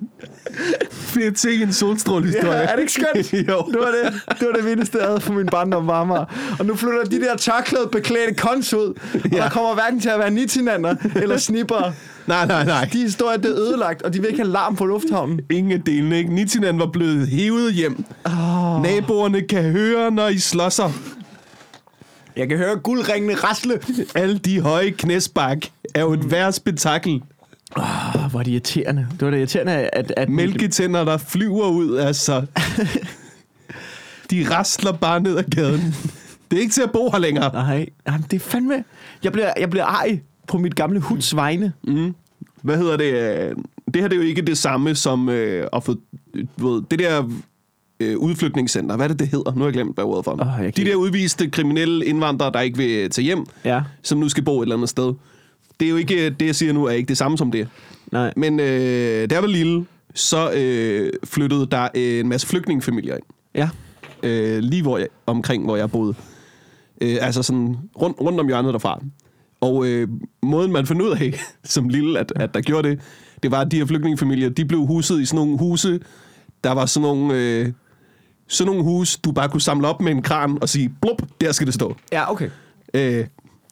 B: fedt ting en solstrålehistorie.
A: Ja, er det ikke skønt? [laughs]
B: jo.
A: Det var det, det, var det vildeste, jeg havde for min barndom varmere. Og nu flytter de der tørklæde beklædte kons ud, og. Ja. der kommer hverken til at være nitinander eller snipper.
B: Nej, nej, nej.
A: De historier, det er ødelagt, og de vil ikke have larm på lufthavnen.
B: Ingen af delene, ikke? Nitinan var blevet hævet hjem. Oh. Naboerne kan høre, når I slåsser.
A: Jeg kan høre guldringene rasle.
B: Alle de høje knæsbak er jo et værre spektakel.
A: Oh, hvor er det irriterende. Det var det irriterende, at... at
B: Mælketænder, der flyver ud, altså. De rasler bare ned ad gaden. Det er ikke til at bo her længere.
A: Nej, jamen, det er fandme... Jeg bliver, jeg bliver ej på mit gamle huds vegne.
B: Hvad hedder det? Det her det er jo ikke det samme som øh, at få, ved, det der øh, udflytningscenter. Hvad er det, det hedder? Nu har jeg glemt, hvad ordet for.
A: Kan
B: De der udviste kriminelle indvandrere, der ikke vil tage hjem,
A: Ja.
B: som nu skal bo et eller andet sted. Det er jo ikke, det jeg siger nu, er ikke det samme som det.
A: Nej.
B: Men øh, da jeg var lille, så øh, flyttede der en masse flygtningefamilier ind.
A: Ja.
B: øh, lige hvor jeg, omkring, hvor jeg boede. Øh, altså sådan rundt, rundt om hjørnet derfra. Og øh, måden, man fandt ud af [laughs] som lille, at, at der gjorde det, det var, at de her flygtningefamilier, de blev huset i sådan nogle huse, der var sådan nogle, øh, sådan nogle huse, du bare kunne samle op med en kran og sige, blub, der skal det stå.
A: Ja, okay.
B: Øh,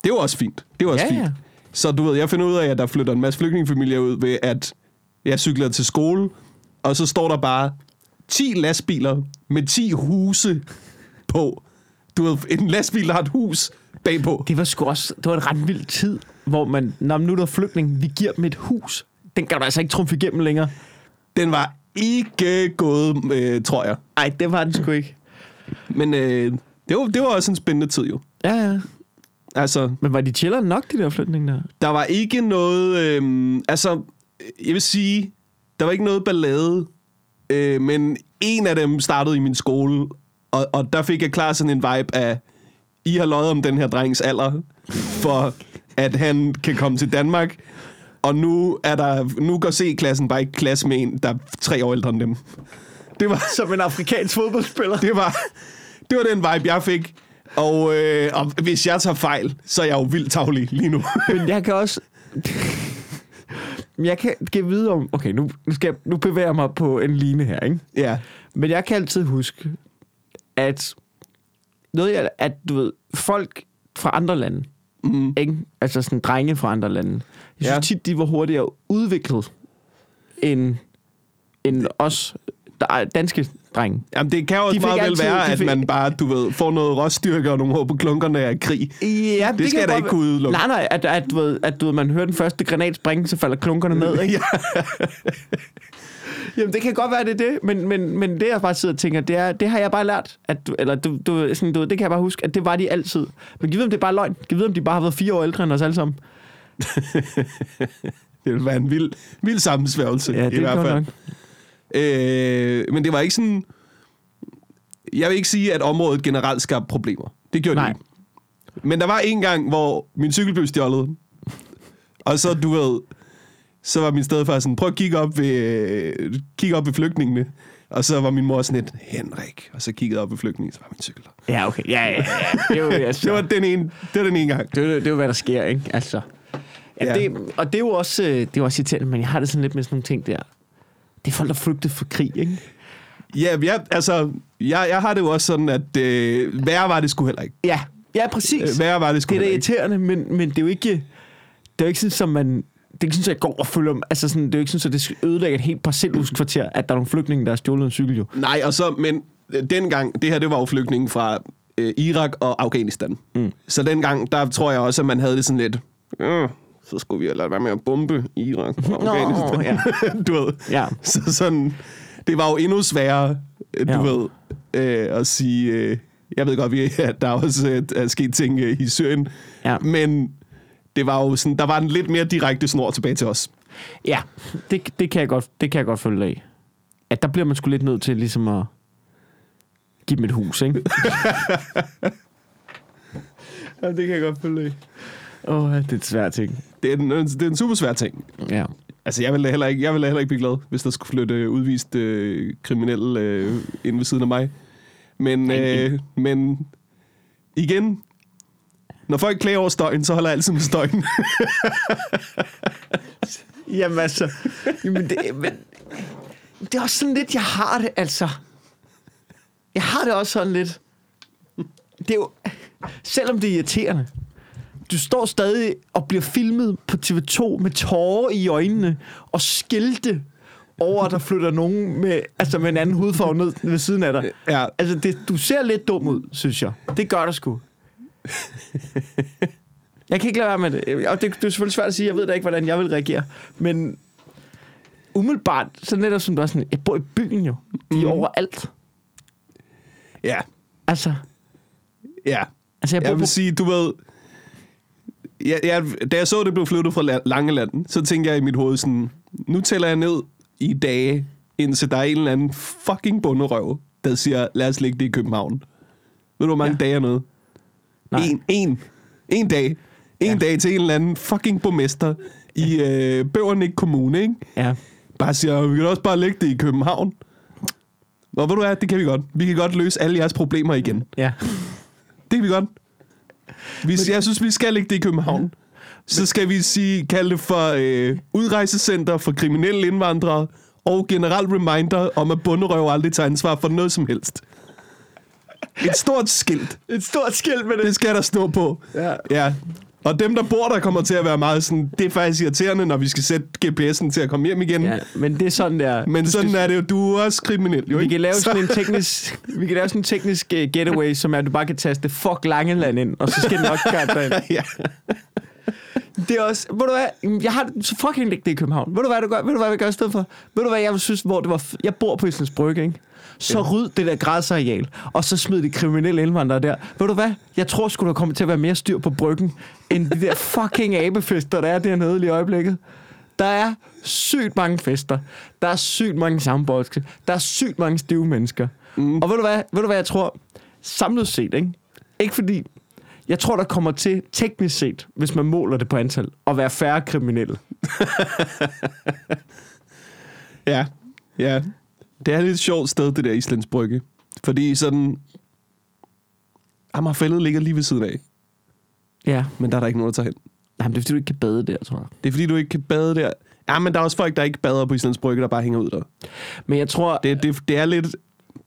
B: det var også fint. Det var også
A: Ja,
B: fint.
A: ja.
B: Så du ved, jeg finder ud af, at der flytter en masse flygtningefamilier ud ved, at jeg cykler til skole, og så står der bare 10 lastbiler med 10 huse på. Du ved, en lastbil, der har et hus bagpå.
A: Det var sgu også... Det var en ret vild tid, hvor man... Når nu er der flygtning, vi giver dem et hus. Den kan du altså ikke trumfe igennem længere.
B: Den var ikke gået, øh, tror jeg.
A: Nej, det var den sgu ikke.
B: Men øh, det, var, det var også en spændende tid jo.
A: Ja, ja.
B: Altså,
A: Men var de chillere nok, de der flygtninge der?
B: der var ikke noget... Øh, altså, jeg vil sige, der var ikke noget ballade, øh, men en af dem startede i min skole, og, og der fik jeg klar sådan en vibe af, I har løjet om den her drengs alder, for at han kan komme til Danmark, og nu, er der, nu går C-klassen bare ikke klasse med en, der er tre år ældre end dem. Det var,
A: Som en afrikansk fodboldspiller.
B: det var, det var den vibe, jeg fik. Og, øh, og hvis jeg tager fejl, så er jeg jo vildt tavlig lige nu. [laughs]
A: Men jeg kan også... jeg kan, kan vide om... Okay, nu, nu, skal jeg, nu bevæger jeg mig på en line her, ikke?
B: ja.
A: Men jeg kan altid huske, at noget, jeg, at du ved, folk fra andre lande,
B: Mm.
A: ikke? altså sådan drenge fra andre lande, jeg synes
B: Ja.
A: ja. tit, de var hurtigere udviklet end, end os der er danske drenge.
B: Jamen, det kan jo også meget vel
A: altid-
B: være, at
A: fik-
B: man bare, du ved, får noget råstyrke og nogle hår på klunkerne af krig.
A: Ja,
B: Det skal jeg da ikke kunne udelukke.
A: Nej, nej, at, at, du ved, at du ved, man hører den første granat springe, så falder klunkerne ned, ikke? [laughs] [laughs] Jamen, det kan godt være, det er det, men, men, men det, jeg bare sidder og tænker, det, er, det har jeg bare lært, at du, eller du, du, sådan, du, det kan jeg bare huske, at det var de altid. Men giv ved, om det er bare løgn. Giv ved, om de bare har været fire år ældre end os alle sammen. [laughs]
B: Det vil være en vild, vild sammensværgelse,
A: Ja, det
B: i
A: er
B: hvert fald.
A: nok.
B: Øh, men det var ikke sådan... Jeg vil ikke sige, at området generelt skabte problemer. Det gjorde
A: Nej.
B: det ikke. Men der var en gang, hvor min cykel blev stjålet. Og så, du ved, så var min stedfar sådan, prøv at kigge op ved, øh, kigge op ved flygtningene. Og så var min mor sådan lidt, Henrik. Og så kiggede jeg op ved flygtningene, så var min cykel der.
A: Ja, okay. Ja, ja, ja. Det jo, [laughs] altså,
B: Det var den ene, det var den ene gang.
A: det, det er jo, hvad der sker, ikke? Altså. Ja,
B: Ja.
A: ja. Det, og det er jo også, øh, det er jo også irriterende, men jeg har det sådan lidt med sådan nogle ting der. Det er folk, der flygter fra krig, ikke?
B: Ja, ja altså, jeg, jeg har det jo også sådan, at øh, værre var det sgu heller ikke.
A: Ja, ja præcis.
B: Øh, værre var det sgu
A: Det er da irriterende, men, men det er jo ikke... Det er jo ikke sådan, som man... Det er ikke sådan, at jeg går og følger... Altså sådan, det er jo ikke sådan, at det ødelægger et helt parcelhuskvarter, at der er nogle flygtninge, der har stjålet en cykel, jo.
B: Nej, og så, men øh, dengang, det her, det var jo flygtninge fra øh, Irak og Afghanistan. Mm. Så dengang, der tror jeg også, at man havde det sådan lidt, øh, så skulle vi lade være med at bombe Irak og [laughs]
A: Nå,
B: Afghanistan.
A: ja. [laughs]
B: du ved.
A: Ja.
B: Så sådan, det var jo endnu sværere, øh, du
A: Ja.
B: ved, øh, at sige, øh, jeg ved godt, vi- [laughs] at der også øh, er sket ting øh, i Syrien,
A: Ja.
B: men det var jo sådan, der var en lidt mere direkte snor tilbage til os.
A: Ja, det, det, kan jeg godt, det kan jeg godt følge af. At der bliver man sgu lidt nødt til ligesom at give dem et hus, ikke? ja, det kan jeg godt følge af. Åh, oh, det er et svært ting.
B: Det er en, det er en super svær ting.
A: Ja.
B: Altså, jeg ville heller ikke, jeg ville heller ikke blive glad, hvis der skulle flytte øh, udvist øh, kriminelle øh, ind ved siden af mig. Men, øh, men igen, når folk klager over støjen, så holder jeg altid med støjen. [laughs]
A: Jamen altså, jamen det, men, det er også sådan lidt, jeg har det, altså. Jeg har det også sådan lidt. Det er jo, selvom det er irriterende, du står stadig og bliver filmet på TV2 med tårer i øjnene og skilte over, at der flytter nogen med, altså med en anden hudfarve ned ved siden af dig.
B: Ja.
A: Altså, det, du ser lidt dum ud, synes jeg. Det gør du sgu. Jeg kan ikke lade være med det. Og det, det er selvfølgelig svært at sige, jeg ved da ikke, hvordan jeg vil reagere. Men umiddelbart, så netop som du er sådan, jeg bor i byen jo. De er
B: Mhm.
A: overalt.
B: Ja,
A: Altså,
B: ja.
A: altså jeg
B: Jeg
A: på...
B: vil sige, du ved... Ja, ja, da jeg så, det blev flyttet fra La- Langeland, så tænkte jeg i mit hoved sådan, nu tæller jeg ned i dage, indtil der er en eller anden fucking bunderøv, der siger, lad os lægge det i København. Ved du, hvor mange
A: Ja.
B: dage er noget?
A: Nej.
B: En, en, en dag. En
A: ja.
B: dag til en eller anden fucking borgmester i øh, Bøvernik Kommune, ikke?
A: Ja.
B: Bare siger, vi kan også bare lægge det i København. Og ved du hvad, det kan vi godt. Vi kan godt løse alle jeres problemer igen.
A: Ja.
B: Det kan vi godt. Vi, jeg synes, vi skal lægge det i København. Så skal vi sige, kalde det for øh, udrejsecenter for kriminelle indvandrere, og generelt reminder om, at bunderøv aldrig tager ansvar for noget som helst. Et stort skilt.
A: Et stort skilt med
B: Det skal der stå på.
A: Ja.
B: ja. Og dem, der bor der, kommer til at være meget sådan, det er faktisk irriterende, når vi skal sætte GPS'en til at komme hjem igen.
A: Ja, men det er sådan der.
B: Men
A: Du
B: sådan er det jo. Du er også kriminel, jo
A: Vi
B: ikke?
A: kan lave
B: Så-
A: sådan en teknisk, vi kan lave sådan en teknisk uh, getaway, som er, at du bare kan taste fuck Langeland ind, og så skal den nok gøre dig [laughs]
B: ja.
A: Det er også, ved du hvad, jeg har så fucking lægge det i København. Ved du hvad, du gør, ved du hvad, vi gør i stedet for? Ved du hvad, jeg synes, hvor det var, jeg bor på Islands Brygge, ikke? Så ryd det der græsareal, og så smid de kriminelle indvandrere der. Ved du hvad, jeg tror sgu, der kommer til at være mere styr på bryggen, end de der [laughs] fucking abefester, der er dernede lige i øjeblikket. Der er sygt mange fester. Der er sygt mange soundboxe. Der er sygt mange stive mennesker. Mm. Og ved du hvad, ved du hvad jeg tror? Samlet set, ikke? Ikke fordi... Jeg tror, der kommer til, teknisk set, hvis man måler det på antal, at være færre kriminelle. [laughs]
B: Ja, ja. Det er et lidt sjovt sted, det der Islands Brygge. Fordi sådan... Amagerfællet ligger lige ved siden af,
A: Ja.
B: men der er der ikke nogen, der tager hen.
A: Nej, men det er fordi, du ikke kan bade der, tror jeg.
B: Det er fordi, du ikke kan bade der. Ja, men der er også folk, der ikke bader på Islands Brygge, der bare hænger ud der.
A: Men jeg tror... Det,
B: Det, det, er, lidt,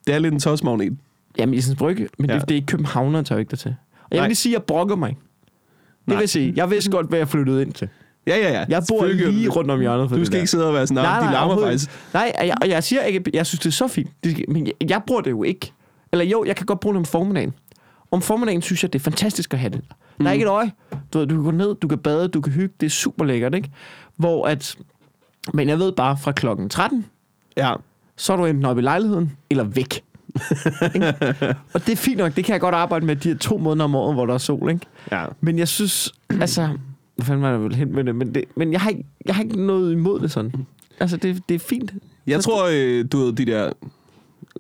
B: det er lidt en tosmagnet.
A: jamen, Islands Brygge, men ja. Det, det er ikke københavner, tager ikke der til. Og jeg vil
B: Nej.
A: lige sige, at jeg brokker mig. Det
B: Nej.
A: vil sige, jeg vidste godt, hvad jeg flyttede ind til.
B: Ja, ja, ja.
A: Jeg bor lige rundt om hjørnet for
B: Du skal ikke sidde og være sådan, nej, de larmer faktisk.
A: Nej, og jeg, og jeg siger ikke, jeg synes, det er så fint. Det men jeg, jeg bruger det jo ikke. Eller jo, jeg kan godt bruge det om formiddagen. Om formiddagen synes jeg, det er fantastisk at have det. der. Der er
B: Mm.
A: ikke et øje. Du, ved, du kan gå ned, du kan bade, du kan hygge. Det er super lækkert, ikke? Hvor at... Men jeg ved bare, fra klokken 13,
B: Ja.
A: så er du enten oppe i lejligheden, eller væk. [laughs] Og det er fint nok, det kan jeg godt arbejde med de her to måneder om året, hvor der er sol, ikke?
B: ja.
A: Men jeg synes, altså... Hvad fanden var der vel hen med det? Men, det, men jeg, har ikke, jeg har ikke noget imod det sådan. Altså, det, det er fint.
B: Jeg
A: Så-
B: tror, øh, du ved, de der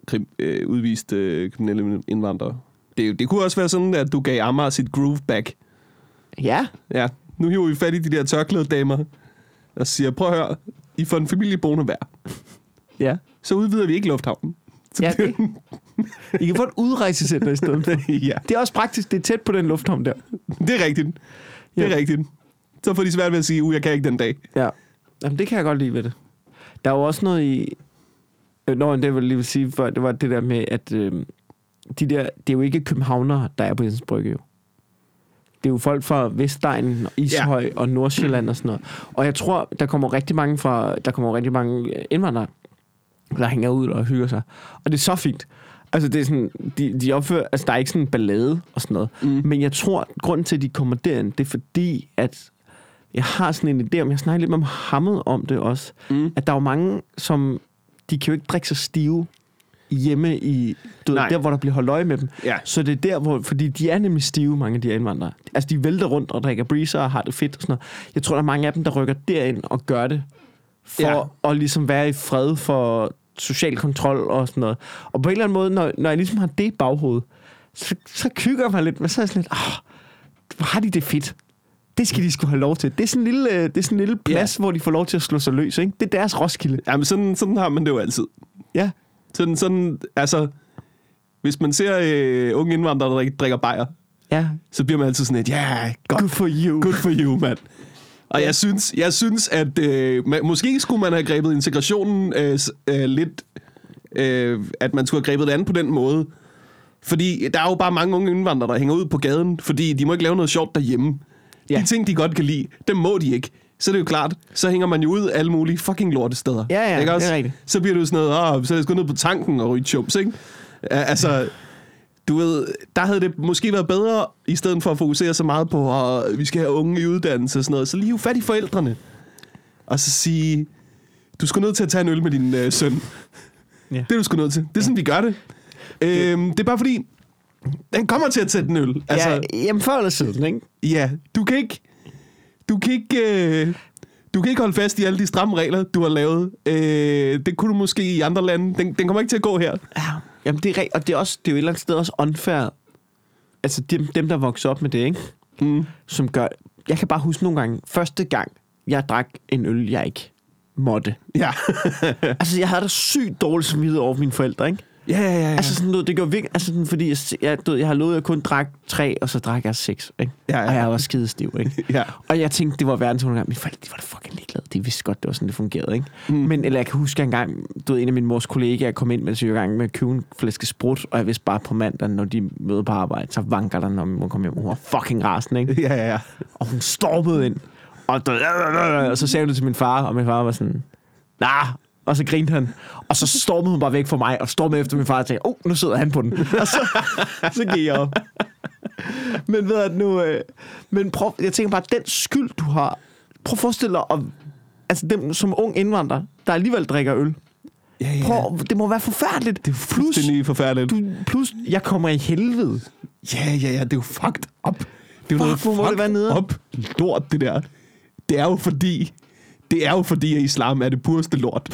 B: krim, øh, udviste øh, kriminelle indvandrere. Det, det kunne også være sådan, at du gav Amager sit groove back.
A: Ja,
B: Ja, nu hiver vi fat i de der tørklæde damer og siger, prøv at høre, I får en familie boende hver.
A: ja.
B: Så udvider vi ikke lufthavnen. Så
A: Ja, det- I kan få et udrejsecenter i stedet [laughs]
B: ja,
A: Det er også praktisk, det er tæt på den lufthavn der.
B: det er rigtigt. Det er
A: Ja.
B: rigtigt. Så får de svært ved at sige, uh, jeg kan ikke den dag.
A: Ja. Jamen, det kan jeg godt lide ved det. Der er jo også noget i... Øh, Nå, det vil lige vil sige, for det var det der med, at øh, de der, det er jo ikke københavnere, der er på Jensens Brygge jo. Det er jo folk fra Vestegnen, Ishøj ja. og Nordsjælland og sådan noget. Og jeg tror, der kommer rigtig mange fra, der kommer rigtig mange øh, indvandrere, der hænger ud og hygger sig. Og det er så fint. Altså, det er sådan, de, de opfører, altså, der er ikke sådan en ballade og sådan noget.
B: Mm.
A: Men jeg tror, grunden til, at de kommer derind, det er fordi, at jeg har sådan en idé om, jeg snakker lidt med Mohammed om det også,
B: Mm.
A: at der er jo mange, som, de kan jo ikke drikke sig stive hjemme i, du ved, der hvor der bliver holdt øje med dem.
B: Ja.
A: Så det er der, hvor, fordi de er nemlig stive, mange af de her indvandrere. Altså, de vælter rundt og drikker breezer og har det fedt og sådan noget. Jeg tror, der er mange af dem, der rykker derind og gør det, for ja. at ligesom være i fred for social kontrol og sådan noget. Og på en eller anden måde, når, når jeg ligesom har det i baghovedet, så, så kygger jeg mig lidt, men så er jeg sådan lidt, ah, hvor har de det fedt. Det skal de skulle have lov til. Det er sådan en lille, øh, det er sådan en lille plads, hvor de får lov til at slå sig løs. Ikke? Det er deres Roskilde.
B: Jamen, sådan, sådan har man det jo altid.
A: Ja.
B: Sådan, sådan, altså, hvis man ser øh, unge indvandrere, der drikker, drikker bajer,
A: Ja.
B: så bliver man altid sådan et, ja, yeah,
A: Good for you.
B: good for you, mand. Og jeg synes, jeg synes at øh, man, måske skulle man have grebet integrationen øh, øh, lidt... Øh, at man skulle have grebet det an på den måde. Fordi der er jo bare mange unge indvandrere, der hænger ud på gaden, fordi de må ikke lave noget sjovt derhjemme. Ja.
A: Ja.
B: De ting, de godt kan lide, dem må de ikke. Så er det jo klart, så hænger man jo ud alle mulige fucking lortesteder.
A: Ja, ja,
B: ikke
A: det
B: også?
A: er rigtigt.
B: Så bliver det jo sådan noget, åh, så er jeg sgu ned på tanken og ryge chums, ikke? Ja, Altså, du ved, der havde det måske været bedre, i stedet for at fokusere så meget på, at vi skal have unge i uddannelse og sådan noget, så lige hive fat i forældrene. Og så sige, du skal nødt til at tage en øl med din øh, søn.
A: Ja.
B: Det er du sgu nødt til. Det er sådan, vi gør det. Øhm, det er bare fordi, den kommer til at tage den øl.
A: Altså, ja, jamen før eller siden, ikke?
B: ja, du kan ikke... Du kan ikke... Øh, du kan ikke holde fast i alle de stramme regler, du har lavet. Øh, det kunne du måske i andre lande. Den, den kommer ikke til at gå her.
A: Ja, jamen det er og det er, også, det er jo et eller andet sted også unfair. Altså dem, dem der vokser op med det, ikke?
B: Mm.
A: Som gør... Jeg kan bare huske nogle gange, første gang, jeg drak en øl, jeg ikke måtte.
B: Ja. [laughs]
A: Altså, jeg havde da sygt dårligt samvittighed over mine forældre, ikke?
B: Ja, ja, ja. ja.
A: Altså, sådan noget, det gør virkelig... Altså, sådan, fordi jeg, jeg, du ved, jeg har lovet, at jeg kun drak tre, og så drak jeg seks, ikke?
B: Ja, ja.
A: Og jeg var skidestiv, ikke?
B: ja.
A: Og jeg tænkte, det var verdens undergang. Mine forældre, de var da fucking ligeglade. De vidste godt, det var sådan, det fungerede, ikke? Mm. Men, eller jeg kan huske, at engang, du ved, en af min mors kollegaer kom ind, var i gang med at købe en flæske sprut, og jeg vidste bare på mandag, når de møder på arbejde, så vanker der, når min mor kom hjem. Hun var fucking rasende, ikke?
B: Ja, ja, ja.
A: Og hun stormede ind. Og, og så sagde hun det til min far, og min far var sådan, nah, og så grinte han. Og så [laughs] stormede hun bare væk fra mig, og stormede efter min far og tænkte, oh, nu sidder han på den. [laughs] Og så, så gik jeg op. Men ved at nu... Øh, men prøv, jeg tænker bare, den skyld, du har... Prøv at forestille dig, at, altså dem som ung indvandrer, der alligevel drikker øl.
B: ja, ja.
A: Prøv, det må være forfærdeligt.
B: Det er fuldstændig forfærdeligt.
A: du, plus, jeg kommer i helvede.
B: Ja, ja, ja, det er jo fucked up. Det er jo
A: Fuck,
B: noget
A: må det være nederen.
B: up lort, det der. Det er jo fordi, det er jo fordi, at islam er det pureste lort.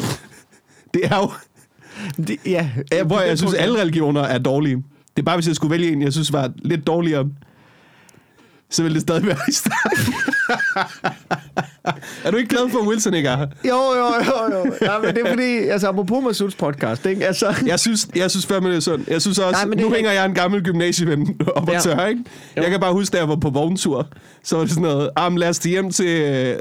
B: Det er jo,
A: Det, ja,
B: ja, hvor
A: det er
B: jeg synes, alle religioner er dårlige. Det er bare, hvis jeg skulle vælge en, jeg synes var lidt dårligere, så ville det stadig være islam. [laughs] er du ikke glad for, at Wilson ikke er her?
A: Jo, jo, jo, jo. Ja, men det er fordi, altså apropos Masuds podcast, ikke? Altså,
B: Jeg synes, jeg synes fandme, det er sundt. Jeg synes også,
A: Nej, det
B: nu
A: er
B: hænger jeg en gammel gymnasieven op og
A: Ja.
B: tør, ikke?
A: Jo.
B: Jeg kan bare huske, da jeg var på vogntur, så var det sådan noget, ah, lad os hjem til, øh,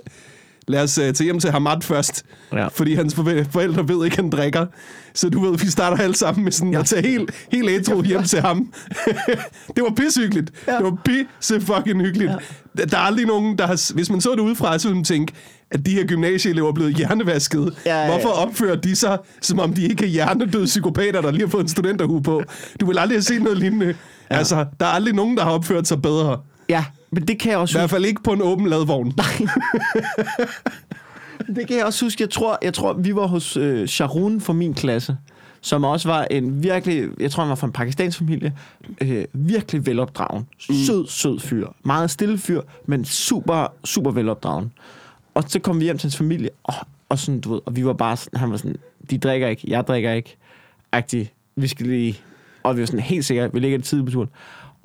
B: lad os uh, tage hjem til Hamad først.
A: Ja.
B: Fordi hans forældre ved ikke, at han drikker. Så du ved, vi starter alle sammen med sådan ja. at tage helt, helt ædru hjem til ham. [laughs] det var pissehyggeligt.
A: Ja.
B: Det var pisse fucking hyggeligt. Ja. Der er aldrig nogen, der har... Hvis man så det udefra, så ville man tænke, at de her gymnasieelever er blevet hjernevasket.
A: Ja, ja.
B: Hvorfor opfører de sig, som om de ikke er hjernedøde psykopater, der lige har fået en studenterhue på? Du vil aldrig have set noget lignende. Ja. Altså, der er aldrig nogen, der har opført sig bedre.
A: Ja, men det kan jeg
B: I
A: også
B: hvert fald ikke på en åben ladvogn. [laughs]
A: Det kan jeg også huske. Jeg tror, jeg tror vi var hos øh, Sharon fra min klasse, som også var en virkelig, jeg tror han var fra en pakistansk familie, øh, virkelig velopdragen. Sød, sød fyr. Meget stille fyr, men super, super velopdragen. Og så kom vi hjem til hans familie, og, og, sådan, du ved, og vi var bare sådan, han var sådan, de drikker ikke, jeg drikker ikke, agtig, vi skal lige, og vi var sådan helt sikre, vi ligger tidligt på turen.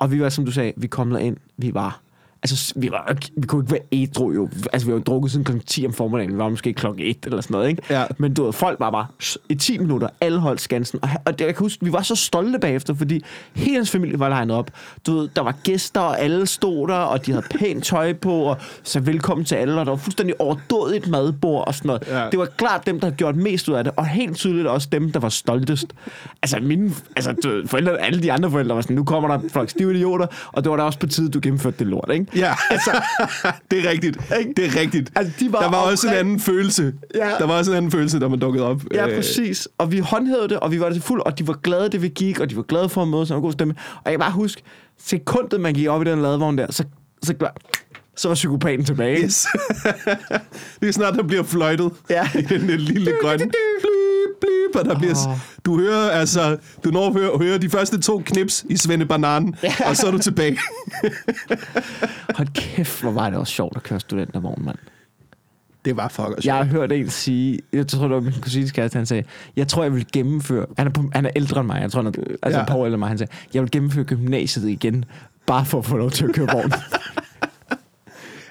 A: Og vi var, som du sagde, vi kom ind, vi var Altså, vi, var, vi kunne ikke være ædru jo. Altså, vi har jo drukket siden kl. 10 om formiddagen. Vi var måske klokken 1 eller sådan noget, ikke?
B: Ja.
A: Men du ved, folk var bare i 10 minutter, alle holdt skansen. Og, og det, jeg kan huske, vi var så stolte bagefter, fordi hele hans familie var legnet op. Du ved, der var gæster, og alle stod der, og de havde pænt tøj på, og så velkommen til alle, og der var fuldstændig overdådigt madbord og sådan noget.
B: Ja.
A: Det var klart dem, der havde gjort mest ud af det, og helt tydeligt også dem, der var stoltest. Altså, mine altså, du forældre, alle de andre forældre var sådan, nu kommer der folk stive idioter, og det var da også på tide, du gennemførte det lort, ikke?
B: Ja, altså, [laughs] det er rigtigt. Det er rigtigt.
A: Altså, de var
B: der var også en anden følelse.
A: Ja.
B: Der var også en anden følelse, der man dukkede op.
A: Ja,
B: Øh,
A: præcis. Og vi håndhævede det, og vi var det til fuld, og de var glade, det vi gik, og de var glade for at møde sig en god stemme. Og jeg kan bare huske, sekundet man gik op i den ladevogn der, så, så, så var psykopaten tilbage.
B: Yes. [laughs] det er snart, der bliver fløjtet
A: Ja.
B: i den lille grønne. Blip, og der bliver,
A: Åh.
B: du hører altså, du når at høre, høre de første to knips i Svende Bananen, og så er du tilbage. [laughs]
A: Hold kæft, hvor var det også sjovt at køre studentervogn, mand.
B: Det var fucker
A: Jeg har hørt en sige, jeg tror, det var min kusines kæreste, han sagde, jeg tror, jeg vil gennemføre, han er, på, han er ældre end mig, jeg tror, han er altså
B: Ja.
A: et par år ældre end mig, han sagde, jeg vil gennemføre gymnasiet igen, bare for at få lov til at køre vogn. [laughs]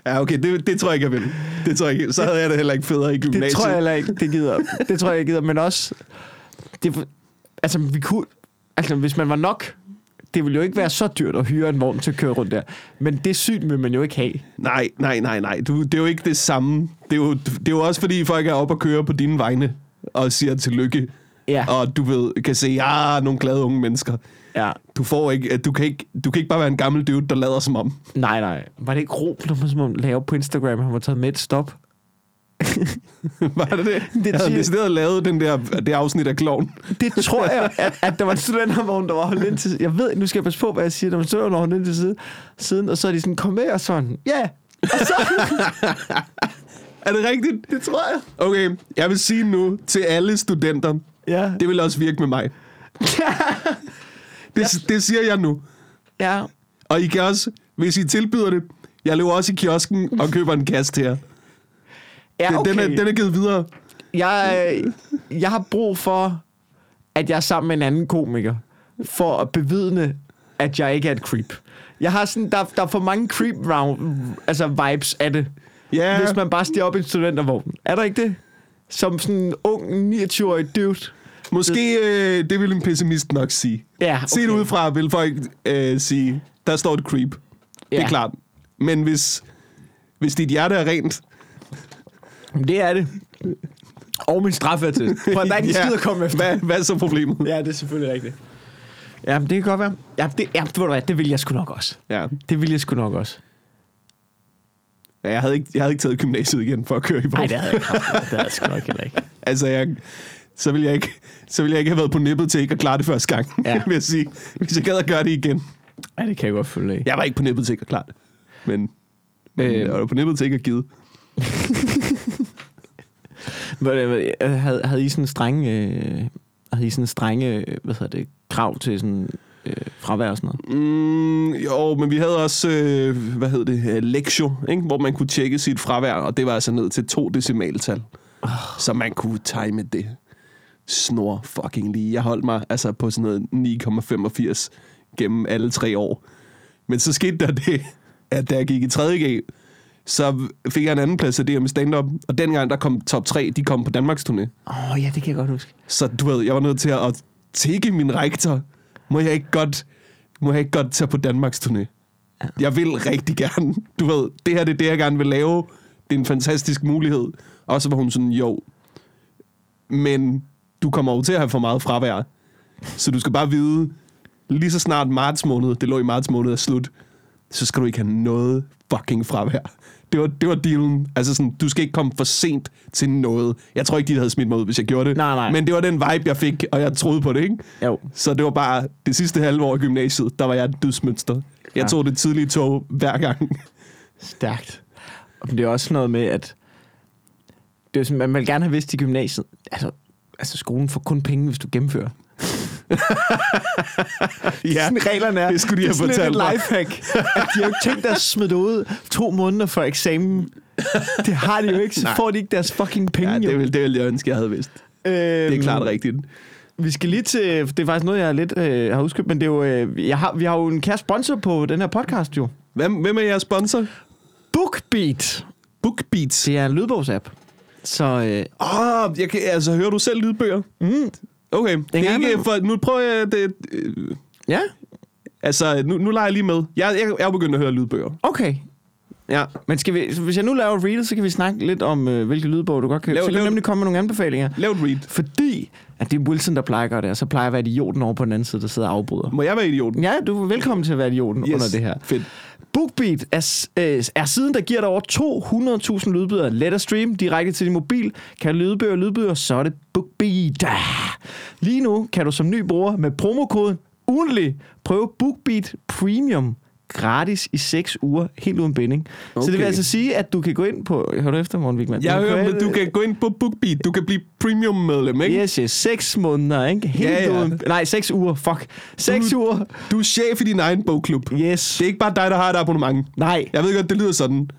B: Ja, okay, det, det tror jeg ikke, jeg vil. Det tror jeg ikke. Så havde jeg det heller ikke federe i gymnasiet.
A: Det tror jeg heller ikke, det gider. Det tror jeg, jeg gider. Men også, det, altså, vi kunne, altså, hvis man var nok det vil jo ikke være så dyrt at hyre en vogn til at køre rundt der. Men det syn vil man jo ikke have.
B: Nej, nej, nej, nej. Du, det er jo ikke det samme. Det er, jo, det er jo også fordi, folk er oppe og kører på dine vegne og siger tillykke.
A: Ja.
B: Og du ved, kan se, ja, nogle glade unge mennesker.
A: Ja.
B: Du, får ikke, du, kan ikke, du kan ikke bare være en gammel dude, der lader som om.
A: Nej, nej. Var det ikke Ro, der som om lave på Instagram, han var taget med et stop? [laughs]
B: Var det det?
A: Det
B: det jeg havde decideret lavet den der, det afsnit af Kloven.
A: Det tror jeg, [laughs] at, at der var en studentervogn, der var holdt ind til Jeg ved, nu skal jeg passe på, hvad jeg siger. Der var en studentervogn, der var holdt ind til side, siden, og så er de sådan, kom med, og sådan, ja. Yeah. Og så, [laughs]
B: Er det rigtigt?
A: det tror jeg.
B: Okay, jeg vil sige nu til alle studenter,
A: Ja.
B: det vil også virke med mig. Det, det siger jeg nu.
A: ja.
B: Og I kan også, hvis I tilbyder det, jeg løber også i kiosken og køber en kasse til jer.
A: Ja, okay.
B: Den, er, den er givet videre.
A: jeg, jeg har brug for, at jeg er sammen med en anden komiker, for at bevidne, at jeg ikke er et creep. Jeg har sådan, der, der er for mange creep round, altså vibes af det.
B: Ja,
A: Hvis man bare stiger op i en studentervogn. Er der ikke det? Som sådan en ung, 29-årig dude.
B: Måske øh, det vil en pessimist nok sige.
A: Ja,
B: Okay. Set udefra vil folk øh, sige, der står et creep. Det
A: Ja.
B: er klart. Men hvis, hvis dit hjerte er rent,
A: Det er det. Og min straffeattest. For der er ikke [laughs] ja. skid at komme efter.
B: Hvad, hvad er så problemet?
A: Ja, det er selvfølgelig rigtigt. Ja, det kan godt være. Ja, det, ja, du hvad, det vil jeg sgu nok også.
B: Ja.
A: Det vil jeg sgu nok også.
B: Ja, Jeg havde, ikke, jeg havde ikke taget gymnasiet igen for at køre i vogn.
A: Nej, det havde jeg ikke. Det havde jeg sgu nok heller ikke. [laughs]
B: Altså, jeg, så, ville jeg ikke, så ville jeg ikke have været på nippet til ikke at klare det første gang,
A: Ja. [laughs]
B: vil jeg sige. Hvis jeg gad at gøre det igen.
A: Ja, det kan jeg godt følge af.
B: Jeg var ikke på nippet til ikke at klare det. Men, men øh, jeg var på nippet til ikke at give. [laughs]
A: Havde, havde I sådan strenge, øh, havde I sådan strenge, hvad hedder det, krav til sådan øh, fravær og sådan noget?
B: Mm, jo, men vi havde også, øh, hvad hed det, øh, lektio, ikke? hvor man kunne tjekke sit fravær, og det var altså ned til to decimaltal. Oh. Så man kunne time det snor fucking lige. Jeg holdt mig altså på sådan noget 9,85 gennem alle tre år. Men så skete der det, at da jeg gik i 3.G, så fik jeg en anden plads af det med stand-up, og dengang der kom top 3, de kom på Danmarks turné.
A: Åh, oh, ja, det kan jeg godt huske.
B: Så du ved, jeg var nødt til at tække min rektor. Må jeg ikke godt, må jeg ikke godt tage på Danmarks turné? Jeg vil rigtig gerne. Du ved, det her det er det, jeg gerne vil lave. Det er en fantastisk mulighed. Og så var hun sådan, jo, men du kommer jo til at have for meget fravær. Så du skal bare vide, lige så snart marts måned, det lå i marts måned er slut, så skal du ikke have noget fucking fravær. Det var, det var dealen. Altså sådan, du skal ikke komme for sent til noget. Jeg tror ikke, de havde smidt mig ud, hvis jeg gjorde det.
A: Nej, nej.
B: Men det var den vibe, jeg fik, og jeg troede på det, ikke?
A: Jo.
B: Så det var bare det sidste halve år i gymnasiet, der var jeg et dødsmønster. Jeg
A: Ja.
B: tog det tidlige tog hver gang.
A: Stærkt. Og det er også noget med, at det er sådan, man vil gerne have vidst i gymnasiet, altså, altså skolen får kun penge, hvis du gennemfører. [laughs]
B: ja,
A: Sådan reglerne er.
B: det skulle de
A: det
B: have
A: er sådan
B: fortalt
A: lidt
B: mig.
A: et lifehack. [laughs] At de har jo ikke tænkt at smide det ud to måneder før eksamen. Det har de jo ikke, så
B: Nej.
A: får de ikke deres fucking penge.
B: ja det, ville, det ville jeg ønske, jeg havde vidst.
A: Øhm,
B: Det er klart rigtigt.
A: Vi skal lige til, det er faktisk noget, jeg lidt øh, har husket, men det er jo, øh, jeg har, vi har jo en kære sponsor på den her podcast jo.
B: Hvem, hvem er jeres sponsor?
A: BookBeat.
B: Bookbeats.
A: Det er en lydbogsapp. Så øh,
B: Åh, oh, jeg kan, altså, hører du selv lydbøger?
A: mm,
B: Okay, det er
A: gang
B: ikke
A: imellem.
B: for, nu prøver jeg det, øh,
A: ja,
B: altså, nu, nu leger jeg lige med. Jeg, jeg, jeg er begyndt at høre lydbøger.
A: okay.
B: Ja.
A: Men skal vi, så hvis jeg nu laver et reader, så kan vi snakke lidt om, øh, hvilke lydbog du godt kan
B: Lav-
A: Så kan
B: lav-
A: nemlig komme med nogle anbefalinger.
B: Lav et read.
A: Fordi at det er Wilson, der plejer at gøre det, og så plejer jeg at være idioten over på den anden side, der sidder og afbryder.
B: Må jeg være idioten?
A: Ja, du er velkommen til at være idioten yes. under det her.
B: Fedt.
A: BookBeat er, øh, er siden, der giver dig over 200.000 lydbøger. Let at stream direkte til din mobil. Kan lydbøger og lydbøger, så er det BookBeat. Lige nu kan du som ny bruger med promokoden UGENLY prøve BookBeat Premium gratis i 6 uger, helt uden binding. Okay. Så det vil altså sige, at du kan gå ind på... Hør du efter, Morten Wigman?
B: Jeg
A: Du
B: hører, men du kan gå ind på BookBeat. Du kan blive premium-medlem, ikke?
A: Yes, yes. 6 måneder, ikke? Helt
B: Ja, ja.
A: uden... Nej, 6 uger. Fuck. 6
B: Du-
A: uger.
B: Du er chef i din egen bogklub.
A: Yes.
B: Det er ikke bare dig, der har et abonnement.
A: Nej,
B: Jeg ved godt, det lyder sådan.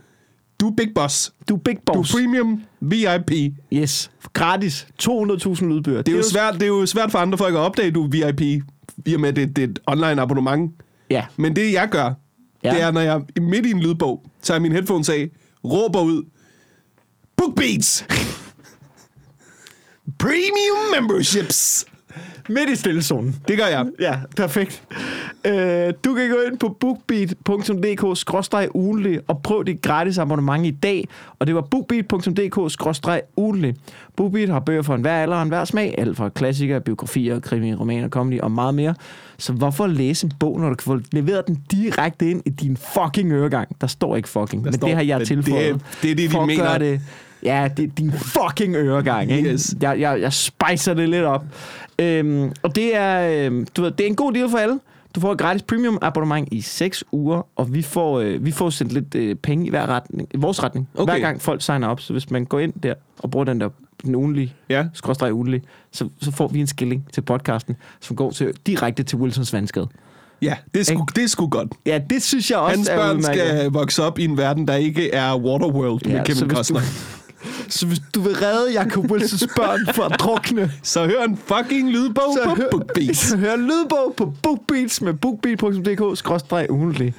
B: Du er big boss.
A: du er big
B: Du
A: boss.
B: er premium VIP.
A: Yes. Gratis. 200.000 lydbøger.
B: Det er, jo svært, det er jo svært for andre folk at opdage, du er VIP, i og med, det, det er et online abonnement.
A: Ja.
B: Men det, jeg gør,
A: Ja.
B: ja. det er, når jeg er midt i en lydbog, tager min headphones af, råber ud, BookBeats! Premium memberships!
A: Midt i stillezonen.
B: Det gør jeg.
A: Ja, perfekt. Øh, du kan gå ind på bookbeat.dk-ugentlig og prøv dit gratis abonnement i dag. Og det var bookbeat.dk-ugentlig. Bookbeat har bøger for enhver alder og enhver smag. Alt fra klassikere, biografier, krimi, romaner, comedy og meget mere. Så hvorfor læse en bog, når du kan få leveret den direkte ind i din fucking øregang? Der står ikke fucking, men
B: står-
A: det har jeg tilføjet.
B: det- det er det, de
A: for at
B: mener.
A: gøre Det, ja, det er din fucking øregang. Ikke?
B: Yes.
A: Jeg, jeg, jeg spicer det lidt op. Øhm, og det er, øhm, du ved, det er en god deal for alle. Du får et gratis premium abonnement i 6 uger, og vi får, øh, vi får sendt lidt øh, penge i hver retning, i vores retning, okay. Hver gang folk signer op. Så hvis man går ind der og bruger den der den ugenlige,
B: Ja.
A: skråstreg ugenlige, så, så får vi en skilling til podcasten, som går til, direkte til Wilsons vandskade.
B: Ja, det er sgu, det er sgu godt.
A: Ja, det synes jeg også
B: Hans
A: er
B: børn
A: udmærket.
B: skal vokse op i en verden, der ikke er Waterworld
A: Ja,
B: med Kevin Costner. [laughs]
A: Så hvis du vil redde Jacob Wilsons børn fra at drukne,
B: Så hør en fucking lydbog
A: så
B: på
A: hør,
B: BookBeat.
A: så hør lydbog på BookBeats med bookbeat.dk ugentlig.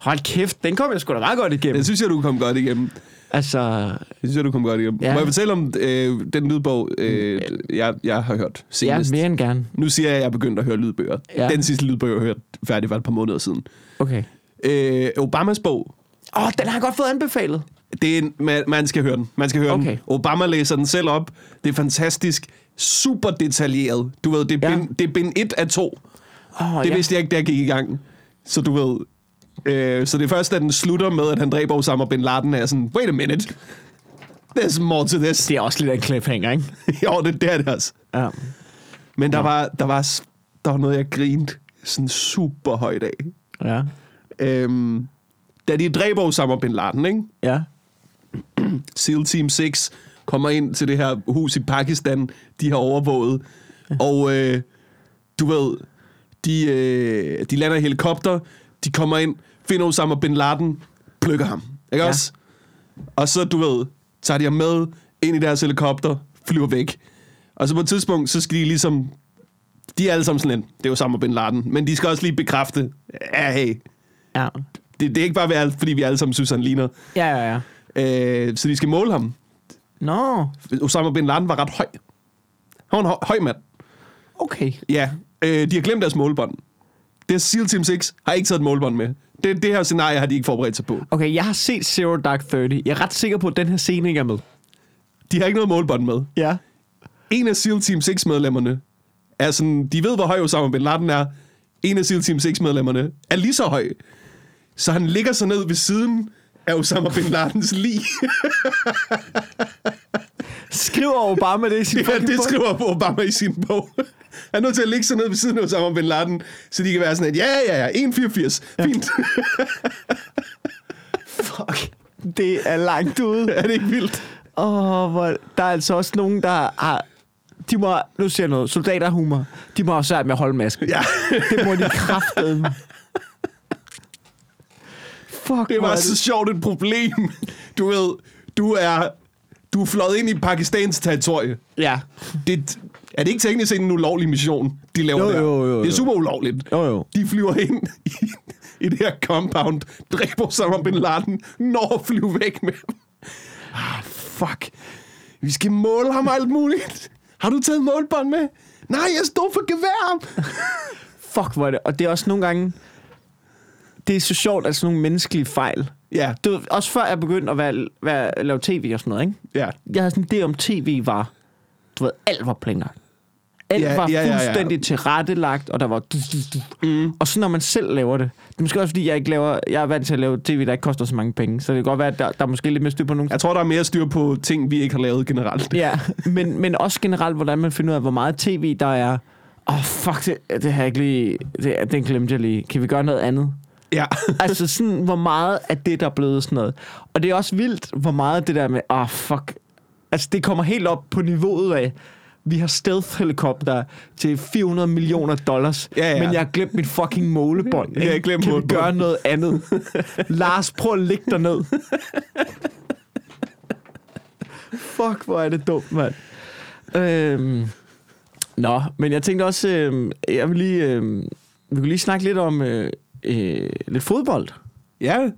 A: Hold kæft, den kom jeg sgu da meget godt igennem.
B: Det synes jeg, du kom godt igennem.
A: Altså,
B: Det synes jeg, du kom godt igennem.
A: Ja.
B: Ja. Må jeg fortælle om øh, den lydbog, øh, jeg, jeg har hørt
A: ja,
B: senest?
A: mere end gerne.
B: Nu siger jeg, at jeg er begyndt at høre lydbøger.
A: Ja.
B: Ja. Den sidste lydbog, jeg har hørt færdig, var et par måneder siden.
A: Okay.
B: Øh, Obamas bog,
A: Åh, oh, den har jeg godt fået anbefalet.
B: Det er en, man, man skal høre den. Man skal høre
A: Okay.
B: den. Obama læser den selv op. Det er fantastisk. Super detaljeret. Du ved, det er
A: Ja.
B: bind, det er bind 1 af 2.
A: Oh,
B: Det
A: ja.
B: vidste jeg ikke, da jeg gik i gang. Så du ved... Øh, så det er først, da den slutter med, at han dræber Osama Bin Laden, er sådan, wait a minute. There's more to this.
A: Det er også lidt af en cliffhanger, ikke? [laughs]
B: jo, det, det er det også.
A: Ja.
B: Men der var, der, var, der var noget, jeg grinte sådan super højt af.
A: Ja.
B: Øhm, da de dræber Osama Bin Laden, ikke?
A: Ja. [clears throat]
B: SEAL Team 6 kommer ind til det her hus i Pakistan, de har overvåget. Og øh, du ved, de, øh, de lander i helikopter, de kommer ind, finder Osama Bin Laden, plukker ham. Ikke
A: Ja.
B: også? Og så, du ved, tager de ham med ind i deres helikopter, flyver væk. Og så på et tidspunkt, så skal de ligesom... De er alle sammen sådan lidt, det er Osama Bin Laden, men de skal også lige bekræfte, ja, hey,
A: Ja.
B: det, det er ikke bare, fordi vi alle sammen synes, han ligner.
A: Ja, ja, ja.
B: Øh, så de skal måle ham.
A: Nå,
B: Osama Bin Laden var ret høj. Han var en høj, høj mand.
A: okay.
B: Ja, øh, de har glemt deres målbånd. Det er SEAL Team 6 har ikke taget et målbånd med. Det, det her scenarie har de ikke forberedt sig på.
A: Okay, jeg har set Zero Dark Thirty. Jeg er ret sikker på, at den her scene ikke er med.
B: De har ikke noget målbånd med.
A: Ja.
B: En af SEAL Team 6 medlemmerne er sådan, de ved, hvor høj Osama Bin Laden er. En af SEAL Team 6 medlemmerne er lige så høj. Så han ligger sig ned ved siden af Osama Bin Ladens lig.
A: Skriver Obama det i sin [laughs]
B: Ja, det
A: bog?
B: skriver Obama i sin bog. Han er nødt til at ligge sig ned ved siden af Osama Bin Laden, så de kan være sådan, at ja, ja, ja, 1,84. Fint. [laughs]
A: Fuck. Det er langt ude.
B: er det ikke vildt?
A: Åh, oh, hvor, der er altså også nogen, der har... De må, nu siger jeg noget, soldaterhumor. De må have svært med at holde masken.
B: Ja,
A: Det må de kraftedeme. Fuck,
B: det var
A: er
B: så sjovt et problem. [laughs] Du ved, du er, du er fløjet ind i Pakistans territorie.
A: Ja.
B: Det, er det ikke teknisk set en ulovlig mission, de laver
A: Jo,
B: der?
A: jo, jo,
B: Det er
A: jo.
B: super ulovligt.
A: Jo, jo.
B: De flyver ind i, i det her compound, dræber Osama Bin Laden, når at flyve væk med ham. Ah, fuck. Vi skal måle ham alt muligt. Har du taget målbånd med? Nej, jeg stod for gevær.
A: Fuck, hvor er det. Og det er også nogle gange... Det er så sjovt, at sådan nogle menneskelige fejl...
B: Ja,
A: Du, ved, også før jeg begyndte at være, være, lave tv og sådan noget, ikke?
B: ja.
A: Jeg havde sådan det om tv var... Du ved, alt var planlagt. Alt
B: Ja,
A: var
B: ja, ja, ja.
A: fuldstændig tilrettelagt, og der var... Du, du, du.
B: Mm.
A: Og så når man selv laver det... Det er måske også, fordi jeg ikke laver... Jeg er vant til at lave tv, der ikke koster så mange penge. Så det kan godt være, at der, der er måske lidt mere styr på nogle
B: Jeg tror, der er mere styr på ting, vi ikke har lavet generelt.
A: Ja, men, men også generelt, hvordan man finder ud af, hvor meget tv der er. Åh, oh, fuck, det, det har jeg ikke lige... Det, den glemte jeg lige. Kan vi gøre noget andet?
B: Ja. [laughs]
A: altså sådan, hvor meget af det, der er blevet sådan noget. Og det er også vildt, hvor meget det der med, åh, oh, fuck. Altså, det kommer helt op på niveauet af, vi har stealth-helikopter til 400 millioner dollars,
B: Ja, ja.
A: men jeg har glemt mit fucking målebånd.
B: Jeg har
A: ikke?
B: glemt
A: kan
B: målebånd.
A: gøre noget andet? Lars, prøv at ligge dig ned. Fuck, hvor er det dumt, mand. Øhm, nå, men jeg tænkte også, øhm, jeg vil lige, øhm, vi kunne lige snakke lidt om øh, øh, lidt fodbold.
B: Ja,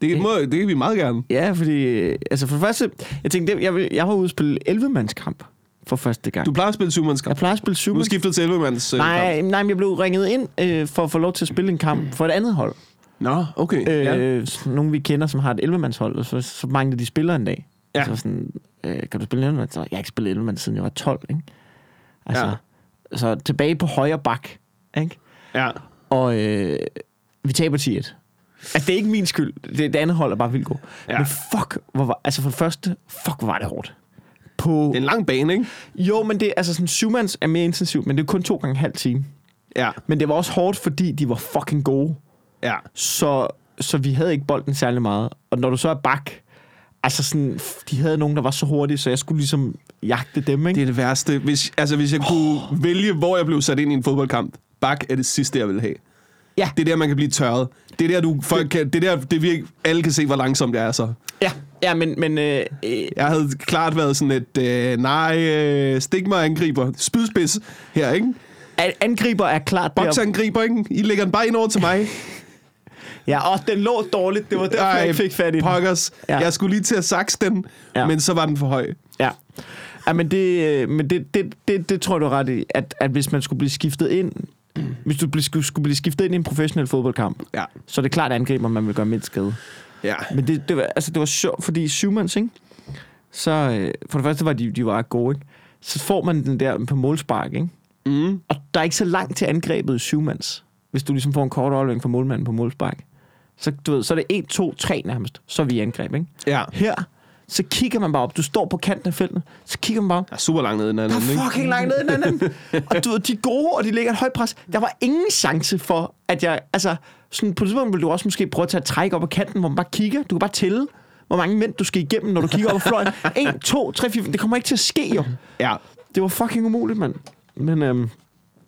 B: det, må, det kan vi meget gerne.
A: Ja, fordi, øh, altså for det første, jeg tænkte, jeg, vil, jeg har udspillet 11-mandskamp for første gang.
B: Du plejer at spille syvmandskamp.
A: Jeg plejer at spille
B: Nu
A: syv
B: er skiftet til 11-mands øh,
A: Nej,
B: kamp.
A: nej, men jeg blev ringet ind øh, for at få lov til at spille en kamp for et andet hold.
B: Nå, okay.
A: Øh,
B: ja.
A: Nogle vi kender, som har et 11-mandshold, og så, så manglede de spillere en dag.
B: Ja.
A: Så sådan, øh, kan du spille 11 Så jeg har ikke spillet 11 siden jeg var 12, ikke? Altså,
B: ja.
A: Så tilbage på højre bak, ikke?
B: ja.
A: Og øh, vi taber 10-1. Altså, det er ikke min skyld. Det, det andet hold er bare vildt god.
B: Ja.
A: Men fuck, hvor var, altså for det første, fuck, hvor var det hårdt. På,
B: Det er en lang bane, ikke?
A: jo, men det, altså sådan, syvmands er mere intensivt, men det er kun to gange en halv time.
B: Ja.
A: Men det var også hårdt, fordi de var fucking gode.
B: Ja.
A: Så, så vi havde ikke bolden særlig meget. Og når du så er bak, altså sådan, de havde nogen, der var så hurtige, så jeg skulle ligesom jagte dem, ikke?
B: Det er det værste. Hvis, altså, hvis jeg kunne vælge, hvor jeg blev sat ind i en fodboldkamp, bak er det sidste, jeg vil have.
A: Ja.
B: Det er der, man kan blive tørret. Det er der, du, folk kan, det er der, det virker, alle kan se, hvor langsomt det er så.
A: Ja, ja men, men øh, øh,
B: Jeg havde klart været sådan et, øh, nej, øh, stik mig angriber. Spydspids her, ikke?
A: an- angriber er klart der.
B: Boksangriber, ikke? I lægger den bare ind over til mig. [laughs]
A: Ja, og den lå dårligt. Det var derfor, jeg ikke fik fat i den.
B: Pokkers. Ja. Jeg skulle lige til at sakse den, ja. Men så var den for høj.
A: Ja. ja men det, øh, men det, det, det, det tror du ret i, at, at hvis man skulle blive skiftet ind, [clears throat] hvis du skulle, skulle blive skiftet ind i en professionel fodboldkamp,
B: Ja.
A: så er det klart angriber, man vil gøre mindst skade.
B: Ja.
A: Men det, det, var, altså, det var sjovt, fordi syvmands, ikke? Så øh, for det første var de, de var gode, ikke? Så får man den der på målspark, ikke?
B: Mm.
A: Og der er ikke så langt til angrebet i syvmands, hvis du ligesom får en kort aflevering fra målmanden på målspark. Så, du ved, så er det 1, 2, 3 nærmest. Så er vi i angreb, ikke?
B: Ja.
A: Her, så kigger man bare op. Du står på kanten af feltet, så kigger man bare op.
B: Jeg er super langt nede i den anden,
A: Der er fucking langt ned i den anden. [laughs] og du ved, de er gode, og de ligger et højt pres. Der var ingen chance for, at jeg... Altså, sådan, på et tidspunkt vil du også måske prøve at tage et træk op ad kanten, hvor man bare kigger. Du kan bare tælle, hvor mange mænd du skal igennem, når du kigger op ad fløjen. 1, 2, 3, 4, det kommer ikke til at ske, jo.
B: Ja.
A: Det var fucking umuligt, mand. Men øhm,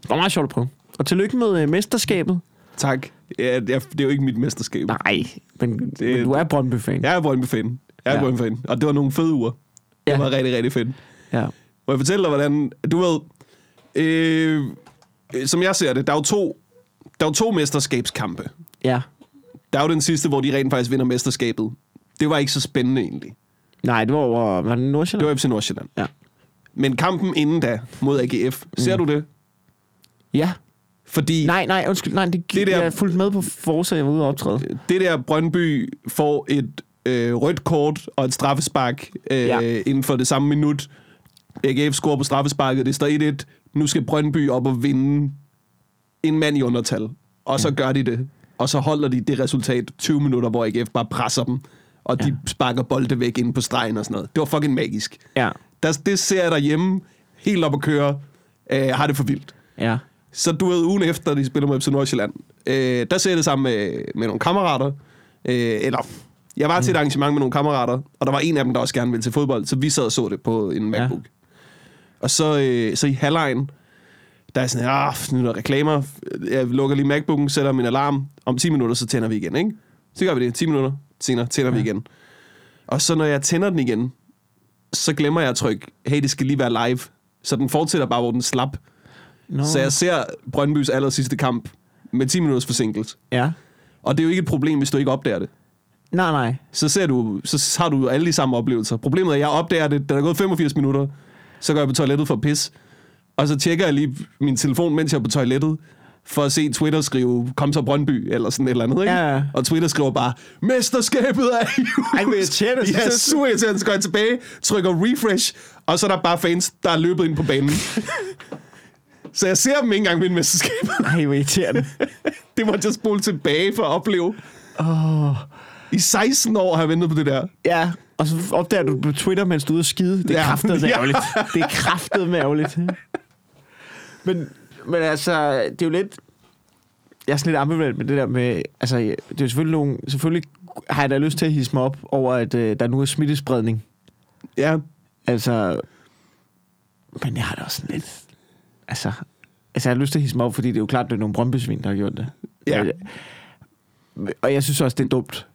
A: det var meget sjovt at prøve. Og tillykke med øh, mesterskabet.
B: Tak. Ja, det er det er jo ikke mit mesterskab.
A: Nej, men, det, men du er Brøndby-fan.
B: Jeg er Brøndby-fan. Jeg er
A: Ja.
B: Brøndby-fan. Og det var nogle fede uger. Det
A: Ja.
B: var rigtig, rigtig fedt.
A: Ja.
B: Må jeg fortælle dig, hvordan... Du ved... Øh, som jeg ser det, der er jo to, der er jo to mesterskabskampe.
A: ja.
B: Der er jo den sidste, hvor de rent faktisk vinder mesterskabet. Det var ikke så spændende egentlig.
A: Nej, det var over... Var det
B: Det
A: Nordsjælland?
B: var FC Nordsjælland.
A: Ja.
B: Men kampen inden da mod AGF, ser
A: Mm.
B: du det?
A: Ja.
B: Fordi
A: Nej, nej, undskyld. Nej, det,
B: Det
A: det
B: der-
A: jeg fulgte med på Forza, jeg var ude og optræde.
B: det der Brøndby får et øh, rødt kort og et straffespark øh, ja. Inden for det samme minut. AGF scorer på straffesparket, det står 1-1. Nu skal Brøndby op og vinde en mand i undertal. Og så gør de det. Og så holder de det resultat 20 minutter, hvor AGF bare presser dem. Og de
A: Ja.
B: sparker bolde væk ind på stregen og sådan noget. Det var fucking magisk.
A: Ja.
B: Der, det ser jeg derhjemme helt op at køre. Øh, har det for vildt.
A: Ja.
B: Så du ved, ugen efter, de spiller mod FC Nordsjælland, øh, der ser jeg det sammen med, med nogle kammerater. Øh, eller, jeg var til et arrangement med nogle kammerater, og der var en af dem, der også gerne ville til fodbold, så vi sad og så det på en MacBook. Ja. Og så, øh, så i halvlejen, der er sådan, ah, nu er der reklamer, jeg lukker lige MacBooken, sætter min alarm, om 10 minutter, så tænder vi igen, ikke? Så gør vi det, 10 minutter senere tænder ja. vi igen. Og så når jeg tænder den igen, så glemmer jeg at trykke, hey, det skal lige være live. Så den fortsætter bare, hvor den slap.
A: Nå.
B: Så jeg ser Brøndbys aller sidste kamp med 10 minutters forsinkelse.
A: Ja.
B: Og det er jo ikke et problem, hvis du ikke opdager det.
A: Nej, nej.
B: Så, ser du, så har du alle de samme oplevelser. Problemet er, at jeg opdager det, da der er gået 85 minutter, så går jeg på toilettet for at pisse. Og så tjekker jeg lige min telefon, mens jeg er på toilettet, for at se Twitter skrive, kom så Brøndby, eller sådan et eller andet, ikke?
A: Ja.
B: Og Twitter skriver bare, mesterskabet er i.
A: Ej, hvor irriterende.
B: Ja, super irriterende. Så går jeg tilbage, trykker refresh, og så er der bare fans, der er løbet ind på banen. så jeg ser dem ikke engang vinde mesterskabet.
A: Ej, hvor irriterende. [laughs]
B: Det måtte jeg spole tilbage for at opleve.
A: oh.
B: I 16 år har jeg ventet på det der.
A: Ja, og så opdager du på Twitter, mens du er ude at skide. Det er
B: Ja.
A: kraftet
B: Ja.
A: ærgerligt. Det er kraftet ærgerligt. Men, men altså, det er jo lidt... Jeg er sådan lidt ambivalent med det der med... Altså, det er jo selvfølgelig nogle... Selvfølgelig har jeg da lyst til at hisse mig op over, at øh, der nu er smittespredning.
B: Ja,
A: Altså... Men jeg har da også sådan lidt... Altså, altså, jeg har lyst til at hisse mig op, fordi det er jo klart, det er nogle brøndbysvin, der har gjort det.
B: Ja.
A: Øh, Og jeg synes også, det er dumt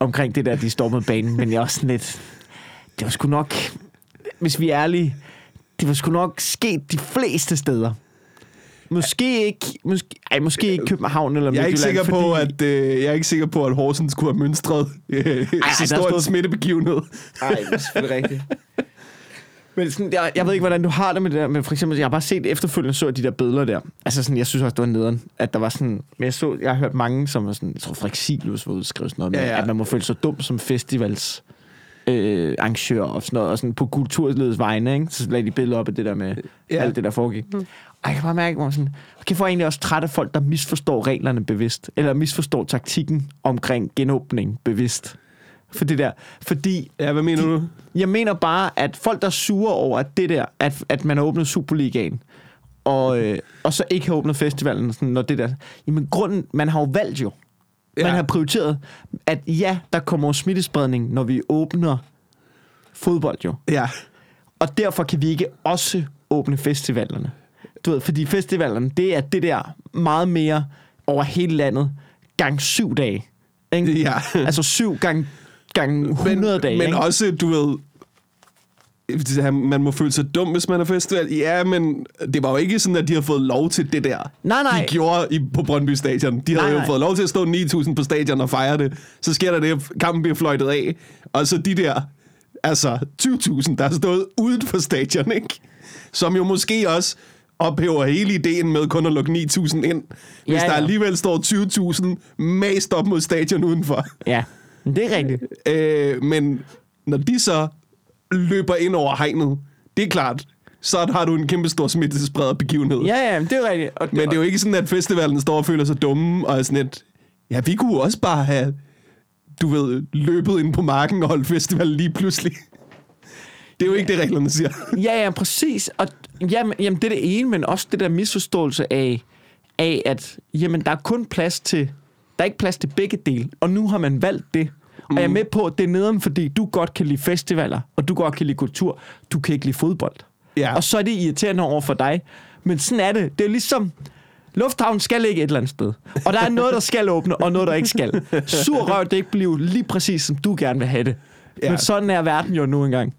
A: omkring det der, de stormede banen, men jeg er også sådan lidt... Det var sgu nok... Hvis vi er ærlige, det var sgu nok sket de fleste steder. Måske ikke, måske, ej, måske ikke København eller
B: jeg er ikke
A: Midtjylland,
B: sikker på,
A: fordi-
B: at øh, jeg er ikke sikker på, at Horsens skulle have mønstret øh,
A: ej,
B: så
A: der
B: stor en
A: stod-
B: smittebegivenhed.
A: Nej, det er selvfølgelig rigtigt. Men sådan, jeg, jeg ved ikke, hvordan du har det med det der, men for eksempel, jeg har bare set efterfølgende, så de der billeder der. Altså sådan, jeg synes også, det var nederen, at der var sådan, men jeg så, jeg har hørt mange, som var sådan, jeg tror Frederik Silus var skrive sådan noget med,
B: Ja, ja.
A: at man må føle sig dum som festivals øh, arrangør og sådan noget, og sådan på kulturledets vegne, ikke? så lagde de billeder op af det der med
B: Ja.
A: alt det, der foregik. Mm. Og jeg kan bare mærke, hvor sådan, okay, for egentlig også træt af folk, der misforstår reglerne bevidst, eller misforstår taktikken omkring genåbning bevidst. For det der, fordi
B: Ja, hvad mener du?
A: jeg mener bare, at folk, der er sure over at det der, at, at man har åbnet Superligaen, og, øh, og så ikke har åbnet festivalen, sådan, når det der... Jamen, grunden... Man har jo valgt jo. Man
B: Ja.
A: har prioriteret, at ja, der kommer smittespredning, når vi åbner fodbold jo.
B: Ja.
A: Og derfor kan vi ikke også åbne festivalerne. Du ved, fordi festivalerne, det er det der meget mere over hele landet, gang syv dage. Ikke?
B: Ja.
A: Altså syv gang, gang 100
B: men,
A: dage.
B: Men
A: ikke?
B: også, du ved... Man må føle sig dum, hvis man er festival. Ja, men det var jo ikke sådan, at de har fået lov til det der.
A: Nej, nej.
B: De gjorde i, på Brøndby Stadion. De havde
A: Nej,
B: jo fået lov til at stå 9.000 på stadion og fejre det. Så sker der det, at kampen bliver fløjtet af. Og så de der, altså 20.000, der har stået uden for stadion, ikke? Som jo måske også ophæver hele ideen med kun at lukke 9.000 ind. Hvis
A: Ja,
B: der
A: ja.
B: alligevel står 20.000 mast op mod stadion udenfor.
A: Ja, det er rigtigt.
B: Øh, men når de så løber ind over hegnet, det er klart, så har du en kæmpe stor smittespreder begivenhed.
A: Ja, ja, det er rigtigt. Og
B: Men det er jo ikke sådan, at festivalen står og føler sig dumme, og er sådan et, ja, vi kunne også bare have, du ved, løbet ind på marken og holdt festival lige pludselig. Det er jo ikke det, reglerne siger.
A: Ja, ja, præcis. Og jamen, jamen, det er det ene, men også det der misforståelse af, af at jamen, der er kun plads til, der er ikke plads til begge dele, og nu har man valgt det. Og jeg er med på, at det er nederen, fordi du godt kan lide festivaler, og du godt kan lide kultur. Du kan ikke lide fodbold.
B: Ja.
A: Og så er det irriterende over for dig. Men sådan er det. Det er ligesom, lufthavnen skal ligge et eller andet sted. Og der er noget, der skal åbne, og noget, der ikke skal. Sur røv, det ikke blive lige præcis, som du gerne vil have det.
B: Ja.
A: Men sådan er verden jo nu engang.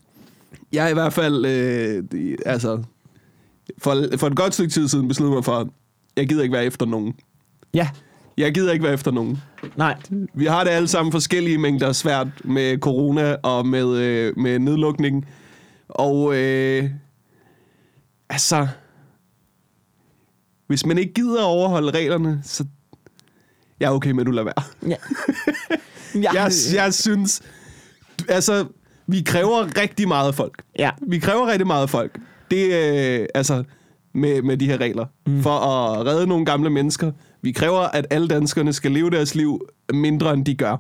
B: Jeg er i hvert fald, øh, altså, for, for et godt stykke tid siden besluttede mig for, at jeg gider ikke være efter nogen.
A: Ja,
B: Jeg gider ikke være efter nogen.
A: nej.
B: Vi har det alle sammen forskellige mængder svært med corona og med, øh, med nedlukning. Og øh, altså, hvis man ikke gider at overholde reglerne, så jeg er okay med, at du lader være.
A: Ja. ja. [laughs]
B: Jeg, jeg synes, altså, vi kræver rigtig meget af folk.
A: Ja.
B: Vi kræver rigtig meget af folk. Det øh, altså med, med de her regler. Mm. For at redde nogle gamle mennesker. Vi kræver, at alle danskerne skal leve deres liv mindre, end de gør.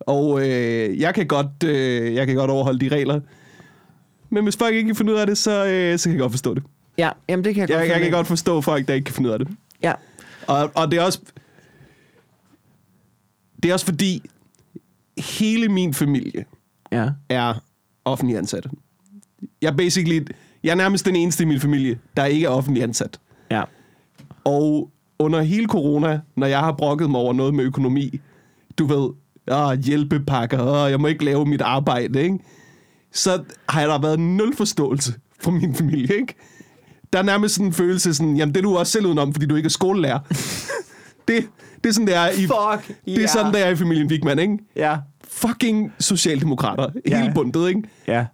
B: Og øh, jeg, kan godt, øh, jeg kan godt overholde de regler. Men hvis folk ikke kan finde ud af det, så, øh, så kan jeg godt forstå det.
A: Ja, jamen det kan jeg,
B: Jeg,
A: godt
B: jeg
A: finde
B: kan godt forstå folk, der ikke kan finde ud af det.
A: Ja.
B: Og, og det er også... Det er også fordi, hele min familie
A: Ja.
B: er offentlig ansatte. Jeg er basically... Jeg er nærmest den eneste i min familie, der ikke er offentlig ansat.
A: Ja.
B: Og under hele corona, når jeg har brokket mig over noget med økonomi, du ved, åh, hjælpepakker, åh, jeg må ikke lave mit arbejde, ikke? så har der været nul forståelse fra min familie. Ikke? Der er nærmest sådan en følelse, sådan, jamen det er du også selv udenom, fordi du ikke er skolelærer. [laughs] det, det er sådan, det er i,
A: Fuck,
B: det er sådan, det er i familien Wigman, ikke?
A: Ja.
B: Fucking socialdemokrater.
A: Ja.
B: Hele bundet, ikke?
A: Ja.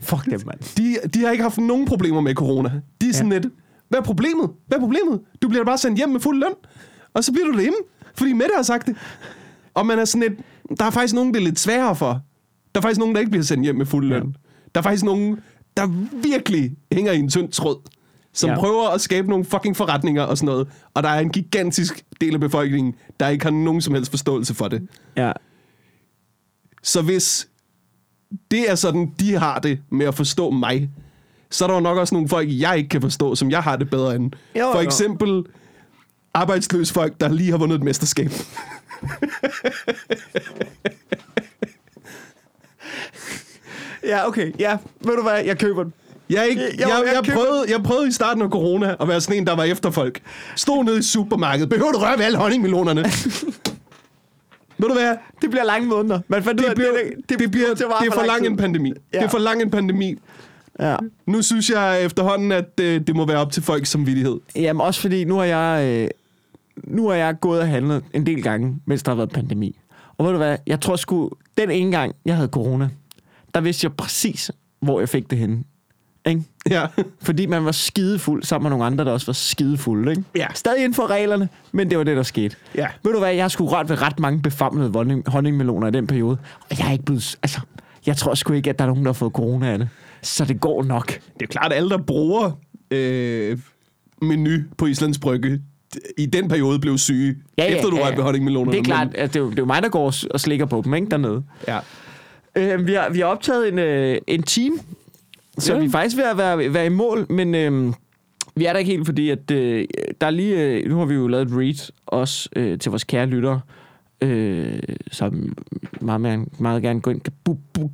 A: Fuck dem, mand.
B: De, de har ikke haft nogen problemer med corona. De er sådan
A: Ja.
B: lidt, hvad er problemet? Hvad er problemet? Du bliver da bare sendt hjem med fuld løn, og så bliver du derhjemme, fordi Mette har sagt det. Og man er sådan lidt, der er faktisk nogen, det er lidt sværere for. Der er faktisk nogen, der ikke bliver sendt hjem med fuld løn.
A: Ja.
B: Der er faktisk nogen, der virkelig hænger i en tynd tråd, som
A: ja.
B: prøver at skabe nogle fucking forretninger og sådan noget. Og der er en gigantisk del af befolkningen, der ikke har nogen som helst forståelse for det.
A: Ja.
B: Så hvis det er sådan, de har det med at forstå mig, så er der jo nok også nogle folk, jeg ikke kan forstå, som jeg har det bedre end.
A: Jo,
B: For
A: jo.
B: eksempel arbejdsløse folk, der lige har vundet et mesterskab. [laughs]
A: Ja, okay. Ja, ved du hvad? Jeg køber den.
B: Jeg, ikke, jeg, jeg,
A: jeg
B: jeg, prøvede, jeg prøvede i starten af corona at være sådan en, der var efter folk. Stod nede i supermarkedet. Behøver du røre ved alle honningmelonerne? [laughs] Ved du hvad?
A: Det bliver lange måneder. Man fandt ud af,
B: Det, bliver,
A: det,
B: det, det, bliver,
A: vare
B: det er for lang en pandemi.
A: Ja.
B: Det er for lang en pandemi.
A: Ja.
B: Nu synes jeg efterhånden, at øh, det må være op til folks samvittighed.
A: Jamen også fordi, nu har jeg... Øh, nu har jeg gået og handlet en del gange, mens der har været pandemi. Og ved du hvad? Jeg tror sgu, den ene gang, jeg havde corona, der vidste jeg præcis, hvor jeg fik det henne. Ikke?
B: Ja.
A: Fordi man var skidefuld sammen med nogle andre, der også var skidefulde. Ikke?
B: Ja.
A: Stadig inden for reglerne, men det var det, der skete.
B: Ja.
A: Ved du hvad, jeg har sgu rørt ved ret mange befamlede honning, honningmeloner i den periode. Og jeg er ikke blevet... Altså, jeg tror sgu ikke, at der er nogen, der har fået corona af det. Så det går nok.
B: Det er klart, at alle, der bruger øh, menu på Islands Brygge, i den periode blev syge, ja, ja, efter du
A: ja, ja.
B: ved honningmelonerne.
A: Det er klart,
B: men-
A: at det er, jo, det er jo mig, der går og- slikker på dem, ikke, dernede.
B: Ja.
A: Øh, vi, har, vi har optaget en, øh, en team, så
B: ja.
A: vi er faktisk ved at være, være i mål, men øh, vi er der ikke helt, fordi at, øh, der er lige, øh, nu har vi jo lavet et read også øh, til vores kære lyttere, øh, som meget, meget, meget gerne gå ind, kan, bu, bu,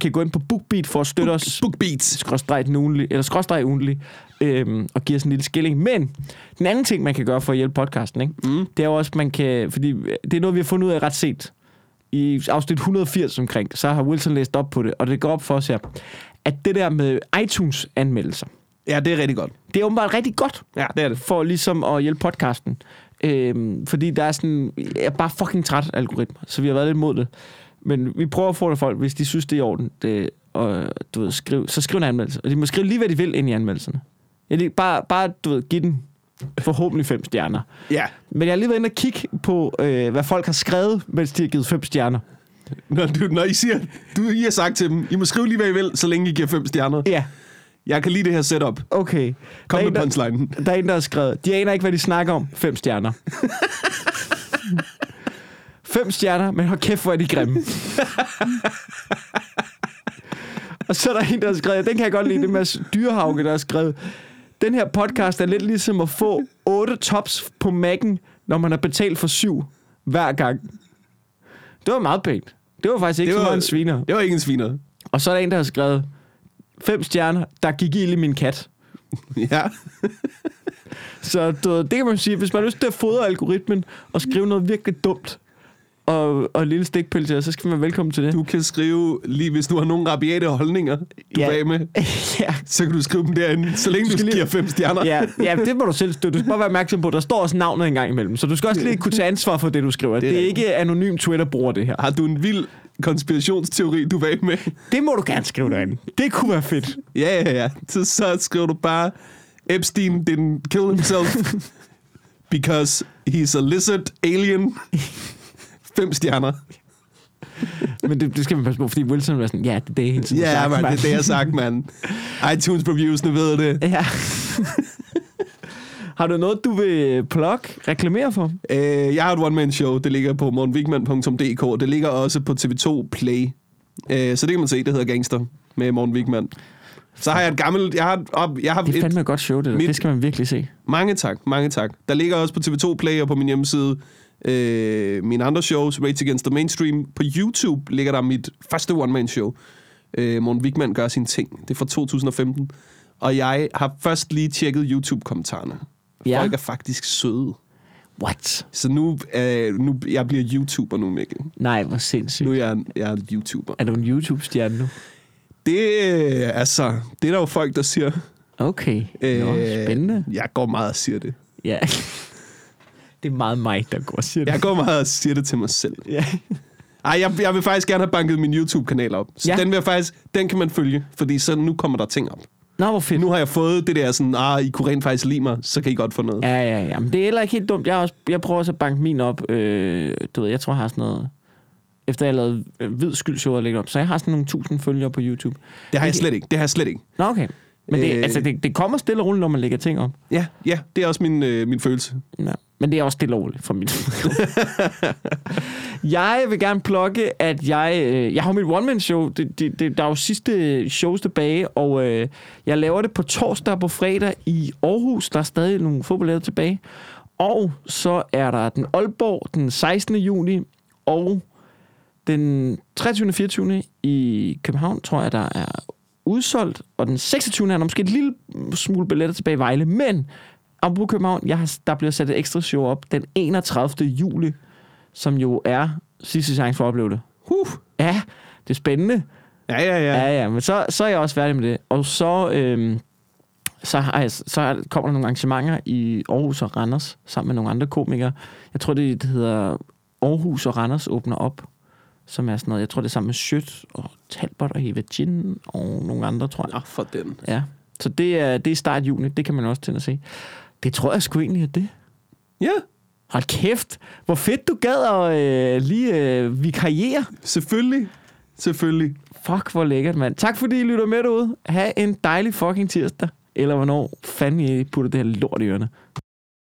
A: kan gå ind på BookBeat for at støtte os
B: Bookbeats.
A: skråstreg ugenlig, eller skråstreg ugentlig, øhm, og giver os en lille skilling. Men den anden ting, man kan gøre for at hjælpe podcasten, ikke?
B: Mm.
A: det er jo også, man kan, fordi det er noget, vi har fundet ud af ret sent. I afsnit 180 omkring, så har Wilson læst op på det, og det går op for os her, at det der med iTunes-anmeldelser,
B: Ja, det er rigtig godt.
A: det er åbenbart rigtig godt
B: Ja, det er det.
A: for ligesom at hjælpe podcasten. Øhm, fordi der er sådan, jeg er bare fucking træt af algoritmer, så vi har været lidt imod det. Men vi prøver at få det folk, hvis de synes, det er i orden, det, og, du ved, skriv, så skriv en anmeldelse. Og de må skrive lige, hvad de vil ind i anmeldelserne. Jeg lige, bare, bare, du ved, give den forhåbentlig fem stjerner.
B: Ja.
A: Men jeg har lige været inde og kigge på, øh, hvad folk har skrevet, mens de har givet fem stjerner.
B: Når, du, når I siger, du I har sagt til dem, I må skrive lige, hvad I vil, så længe I giver fem stjerner.
A: Ja,
B: Jeg kan lide det her setup.
A: okay.
B: Kom
A: der, er
B: med
A: en, der, der er en, der har skrevet, de aner ikke, hvad de snakker om. Fem stjerner. [laughs] Fem stjerner, men hold kæft, hvor er de grimme. Og så er der en, der har skrevet, den kan jeg godt lide, det med Dyrehauge, der har skrevet, den her podcast er lidt ligesom at få otte tops på Mac'en, når man har betalt for syv hver gang. Det var meget pænt. Det var faktisk ikke
B: Det
A: så
B: var-
A: meget en sviner.
B: Det var ikke en sviner.
A: Og så er der en, der har skrevet, fem stjerner, der gik ild i min kat. [laughs]
B: Ja.
A: Så ved, det kan man sige, hvis man har lyst til at fodre algoritmen og skrive noget virkelig dumt, og, og lille jer, så skal man velkommen til det.
B: Du kan skrive, lige hvis du har nogle rabiate holdninger, du
A: Ja.
B: er med, [laughs]
A: ja.
B: så kan du skrive dem derinde, så længe
A: Du
B: du,
A: lige-
B: giver fem stjerner.
A: Ja, ja, det må du selv støtte. Du skal bare være opmærksom på, at der står også navnet en gang imellem. Så du skal også [laughs] lige kunne tage ansvar for det, du skriver. Det
B: Det
A: er,
B: er
A: ikke anonym Twitter-bruger, det her.
B: Har du en vild konspirationsteori, du vil med?
A: Det må du gerne skrive derinde. Det kunne være fedt.
B: Ja, ja, ja. Så, så skriver du bare, Epstein didn't kill himself because he's a lizard alien. Fem stjerner.
A: Men det, det skal man passe på, fordi Wilson var sådan, ja, det er det hele tiden.
B: Ja, man, det
A: mand."
B: er det, jeg har sagt, mand. iTunes reviews, nu ved det.
A: Ja. Har du noget, du vil plukke, reklamere for?
B: Øh, jeg har et one-man-show, det ligger på morgenvigman.dk, og det ligger også på TV2 Play. Øh, så det kan man se, det hedder Gangster med Morten Wigman. Så har jeg et gammelt... Jeg har, op, jeg har
A: Det er
B: et,
A: fandme et godt show, det der.
B: mit-
A: Det skal man virkelig se.
B: mange tak, mange tak. Der ligger også på TV2 Play og på min hjemmeside øh, mine andre shows, Rage Against the Mainstream. På YouTube ligger der mit første one-man-show. Øh, Morten Wigman gør sine ting. Det er fra 2015. Og jeg har først lige tjekket YouTube-kommentarerne.
A: Ja.
B: Folk er faktisk søde.
A: What?
B: Så nu, øh, nu jeg bliver YouTuber nu, Mikkel.
A: Nej, hvor sindssygt.
B: Nu er jeg, jeg er YouTuber.
A: Er du en YouTube-stjerne nu?
B: Det, øh, altså, det er der jo folk, der siger.
A: Okay.
B: Øh,
A: Nå, spændende.
B: Jeg går meget og siger det.
A: Ja. [laughs] Det er meget mig, der går og siger det.
B: Jeg går meget og siger det til mig selv.
A: Ja.
B: Ej, jeg, jeg vil faktisk gerne have banket min YouTube-kanal op. Så
A: ja.
B: den vil jeg faktisk, den kan man følge, fordi så nu kommer der ting op.
A: Nå, hvor fedt.
B: Nu har jeg fået det der sådan, ah, I kunne rent faktisk lide mig, så kan I godt få noget.
A: Ja, ja, ja. Men det er heller ikke helt dumt. Jeg, også, jeg prøver også at banke min op. Øh, du ved, jeg tror, jeg har sådan noget... Efter jeg lavede øh, hvid skyldshow og lægge op. Så jeg har sådan nogle tusind følgere på YouTube.
B: Det har jeg slet ikke. Det har jeg slet ikke.
A: Nå, okay. Men det,
B: Øh.
A: altså, det, det kommer stille og roligt, når man lægger ting op.
B: Ja, ja, det er også min, øh, min følelse.
A: Ja. Men det er også det lovligt for mit [laughs] Jeg vil gerne plukke, at jeg... Øh, jeg har mit one-man-show. Det, det, det, der er jo sidste shows tilbage, og øh, jeg laver det på torsdag og på fredag i Aarhus. Der er stadig nogle få tilbage. Og så er der den Aalborg den 16. juni, og den 23. og 24. i København, tror jeg, der er udsolgt. Og den 26. er der måske et lille smule billetter tilbage i Vejle. Men apropos København, jeg har, der bliver sat et ekstra show op den 31. juli, som jo er sidste chance for at opleve det.
B: Huh.
A: Ja, det er spændende.
B: Ja, ja, ja.
A: Ja, ja, men så, så er jeg også færdig med det. Og så, øhm, så, har jeg, så kommer der nogle arrangementer i Aarhus og Randers, sammen med nogle andre komikere. Jeg tror, det, det hedder Aarhus og Randers åbner op. som er sådan noget, jeg tror det er sammen med Schødt og Talbot og Eva Gin og nogle andre, tror jeg.
B: Nå, for den.
A: Ja, så det er, det er start juni, det kan man også til at se. Det tror jeg sgu egentlig er det.
B: Ja,
A: Hold kæft, hvor fedt du gad at øh, lige øh, vikariere.
B: selvfølgelig. Selvfølgelig.
A: Fuck, hvor lækkert, mand. Tak fordi I lytter med derude. Ha' en dejlig fucking tirsdag. Eller hvornår fanden I putter det her lort i ørerne.